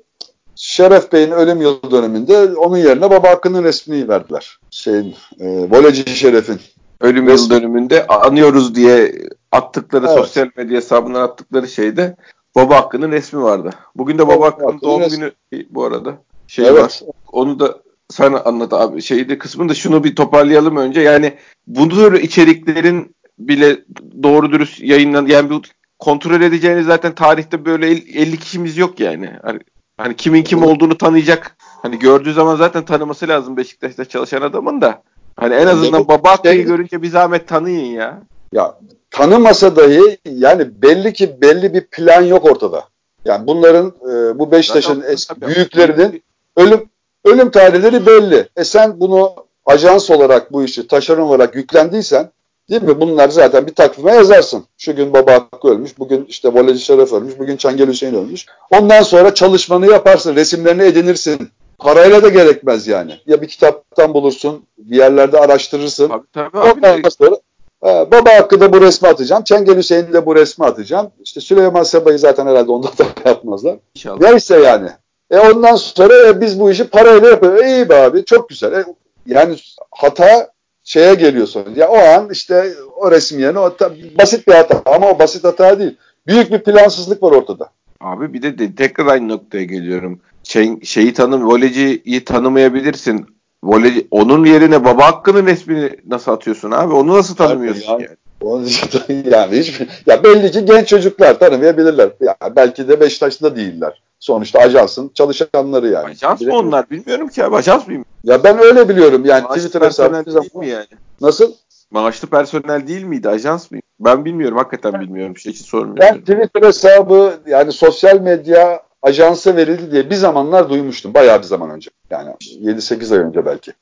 Şeref Bey'in ölüm yıl döneminde onun yerine Baba Hakkı'nın resmini verdiler. Şeyin e, Voleci Şeref'in. Ölüm yıl dönümünde anıyoruz diye attıkları evet. sosyal medya hesabından attıkları şeyde Baba Hakkı'nın resmi vardı. Bugün de Baba Hakkı'nın doğum resmi. günü bu arada. Şey evet. var. Onu da sen anlat abi. Şeyde kısmında şunu bir toparlayalım önce. Yani bu tür içeriklerin bile doğru dürüst yayınlan yani bir kontrol edeceğiniz zaten tarihte böyle 50 kişimiz yok yani. Hani, hani kimin kim olduğunu tanıyacak. Hani gördüğü zaman zaten tanıması lazım Beşiktaş'ta çalışan adamın da. Hani en azından Baba Hakkı'yı şey, görünce bir zahmet tanıyın ya. Ya tanımasa dahi yani belli ki belli bir plan yok ortada. Yani bunların e, bu Beşiktaş'ın büyüklerinin ölüm ölüm tarihleri belli. E sen bunu ajans olarak bu işi taşeron olarak yüklendiysen değil mi? Bunlar zaten bir takvime yazarsın. Şu gün Baba Hakkı ölmüş, bugün işte Voleci Şeref ölmüş, bugün Çengel Hüseyin ölmüş. Ondan sonra çalışmanı yaparsın, resimlerini edinirsin. Parayla da gerekmez yani. Ya bir kitaptan bulursun, bir yerlerde araştırırsın. Tabii, tabii, Ondan abi. sonra ee, baba hakkında bu resmi atacağım. Çengel Hüseyin'i de bu resmi atacağım. İşte Süleyman Seba'yı zaten herhalde onda da yapmazlar. İnşallah. Neyse yani. E ondan sonra e, biz bu işi parayla yapıyoruz. E, iyi be abi çok güzel. E, yani hata şeye geliyor sonra. Ya o an işte o resim yerine o basit bir hata ama o basit hata değil. Büyük bir plansızlık var ortada. Abi bir de, de tekrar aynı noktaya geliyorum. Şey, şeyi tanım, voleciyi tanımayabilirsin Voley, onun yerine baba hakkının resmini nasıl atıyorsun abi? Onu nasıl tanımıyorsun yani? Onu, yani hiç, ya belli ki genç çocuklar tanımayabilirler. Ya belki de Beşiktaş'ta değiller. Sonuçta ajansın çalışanları yani. Ajans mı onlar? Bilmiyorum ki abi. Ajans mıyım? Ya ben öyle biliyorum yani. Maaşlı Twitter personel değil mi yani? Nasıl? Maaşlı personel değil miydi? Ajans mıyım? Ben bilmiyorum. Hakikaten bilmiyorum. Şey için sormuyorum. Ben Twitter hesabı yani sosyal medya ajansa verildi diye bir zamanlar duymuştum. Bayağı bir zaman önce. Yani 7-8 ay önce belki.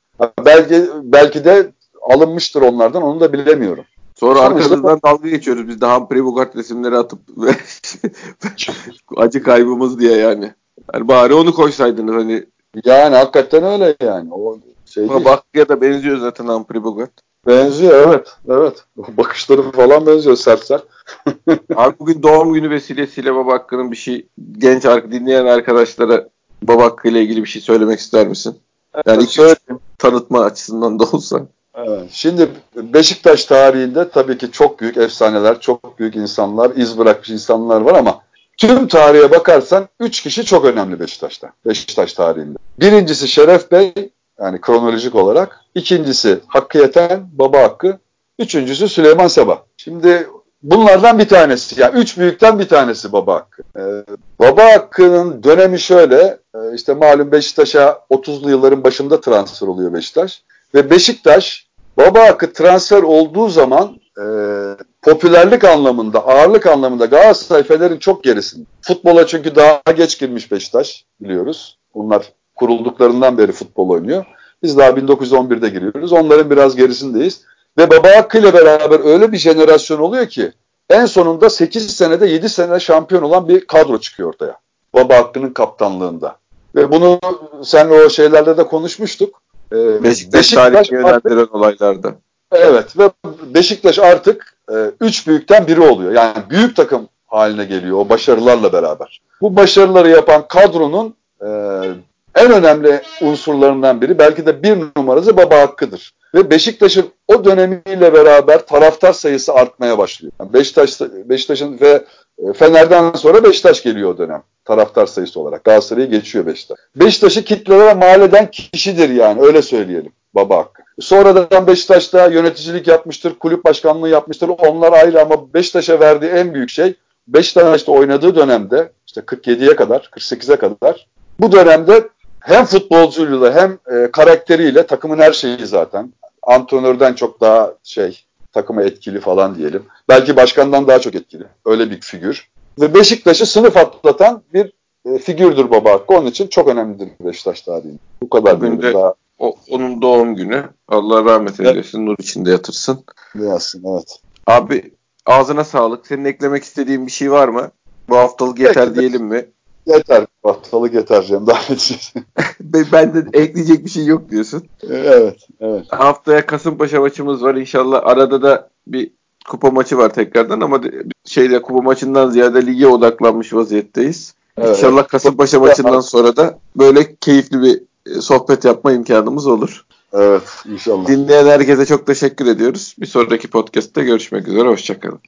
Belki belki de alınmıştır onlardan onu da bilemiyorum. Sonra arkamızdan dalga geçiyoruz biz de Humphrey Bogart resimleri atıp acı kaybımız diye yani. Yani bari onu koysaydınız hani. Yani hakikaten öyle yani. O şey Ama Bakı'ya da benziyor zaten Humphrey Bogart. Benziyor evet. Evet. Bakışları falan benziyor sert sert. Abi bugün doğum günü vesilesiyle Baba Hakkı'nın bir şey genç dinleyen arkadaşlara Baba Hakkı ile ilgili bir şey söylemek ister misin? Yani evet, tanıtma açısından da olsa. Evet. Şimdi Beşiktaş tarihinde tabii ki çok büyük efsaneler, çok büyük insanlar, iz bırakmış insanlar var ama tüm tarihe bakarsan 3 kişi çok önemli Beşiktaş'ta. Beşiktaş tarihinde. Birincisi Şeref Bey, yani kronolojik olarak. İkincisi Hakkı Yeten, Baba Hakkı. Üçüncüsü Süleyman Seba. Şimdi bunlardan bir tanesi. Yani üç büyükten bir tanesi Baba Hakkı. Ee, Baba Hakkı'nın dönemi şöyle. E, işte malum Beşiktaş'a 30'lu yılların başında transfer oluyor Beşiktaş. Ve Beşiktaş Baba Hakkı transfer olduğu zaman e, popülerlik anlamında, ağırlık anlamında Galatasaray Fener'in çok gerisinde. Futbola çünkü daha geç girmiş Beşiktaş biliyoruz. Bunlar kurulduklarından beri futbol oynuyor. Biz daha 1911'de giriyoruz. Onların biraz gerisindeyiz. Ve Baba Hakkı ile beraber öyle bir jenerasyon oluyor ki en sonunda 8 senede 7 sene şampiyon olan bir kadro çıkıyor ortaya. Baba Hakkı'nın kaptanlığında. Ve bunu sen o şeylerde de konuşmuştuk. Ee, Beşiktaş, Beşiktaş yönlendiren olaylarda. Evet ve Beşiktaş artık e, üç büyükten biri oluyor. Yani büyük takım haline geliyor o başarılarla beraber. Bu başarıları yapan kadronun e, en önemli unsurlarından biri belki de bir numarası baba hakkıdır. Ve Beşiktaş'ın o dönemiyle beraber taraftar sayısı artmaya başlıyor. Yani Beşiktaş, Beşiktaş'ın ve e, Fener'den sonra Beşiktaş geliyor o dönem taraftar sayısı olarak. Galatasaray'ı geçiyor Beşiktaş. Beşiktaş'ı kitlelere mal eden kişidir yani öyle söyleyelim baba hakkı. Sonradan Beşiktaş'ta yöneticilik yapmıştır, kulüp başkanlığı yapmıştır. Onlar ayrı ama Beşiktaş'a verdiği en büyük şey Beşiktaş'ta oynadığı dönemde işte 47'ye kadar, 48'e kadar bu dönemde hem futbolcuyla hem e, karakteriyle takımın her şeyi zaten. Antrenörden çok daha şey takıma etkili falan diyelim. Belki başkandan daha çok etkili. Öyle bir figür. Ve Beşiktaş'ı sınıf atlatan bir e, figürdür Baba Hakkı. Onun için çok önemlidir Beşiktaş tarihinde. Bu kadar. Bugün de daha... o, onun doğum günü. Allah rahmet eylesin. Evet. Nur içinde yatırsın. Yatsın evet. Abi ağzına sağlık. Senin eklemek istediğin bir şey var mı? Bu haftalık yeter evet, diyelim mi? Yeter. Haftalık yeter Cem. Daha ben de ekleyecek bir şey yok diyorsun. Evet, evet. Haftaya Kasımpaşa maçımız var. İnşallah arada da bir kupa maçı var tekrardan ama şeyle kupa maçından ziyade lige odaklanmış vaziyetteyiz. Evet. İnşallah Kasımpaşa maçından sonra da böyle keyifli bir e, sohbet yapma imkanımız olur. Evet inşallah. Dinleyen herkese çok teşekkür ediyoruz. Bir sonraki podcast'te görüşmek üzere. Hoşçakalın.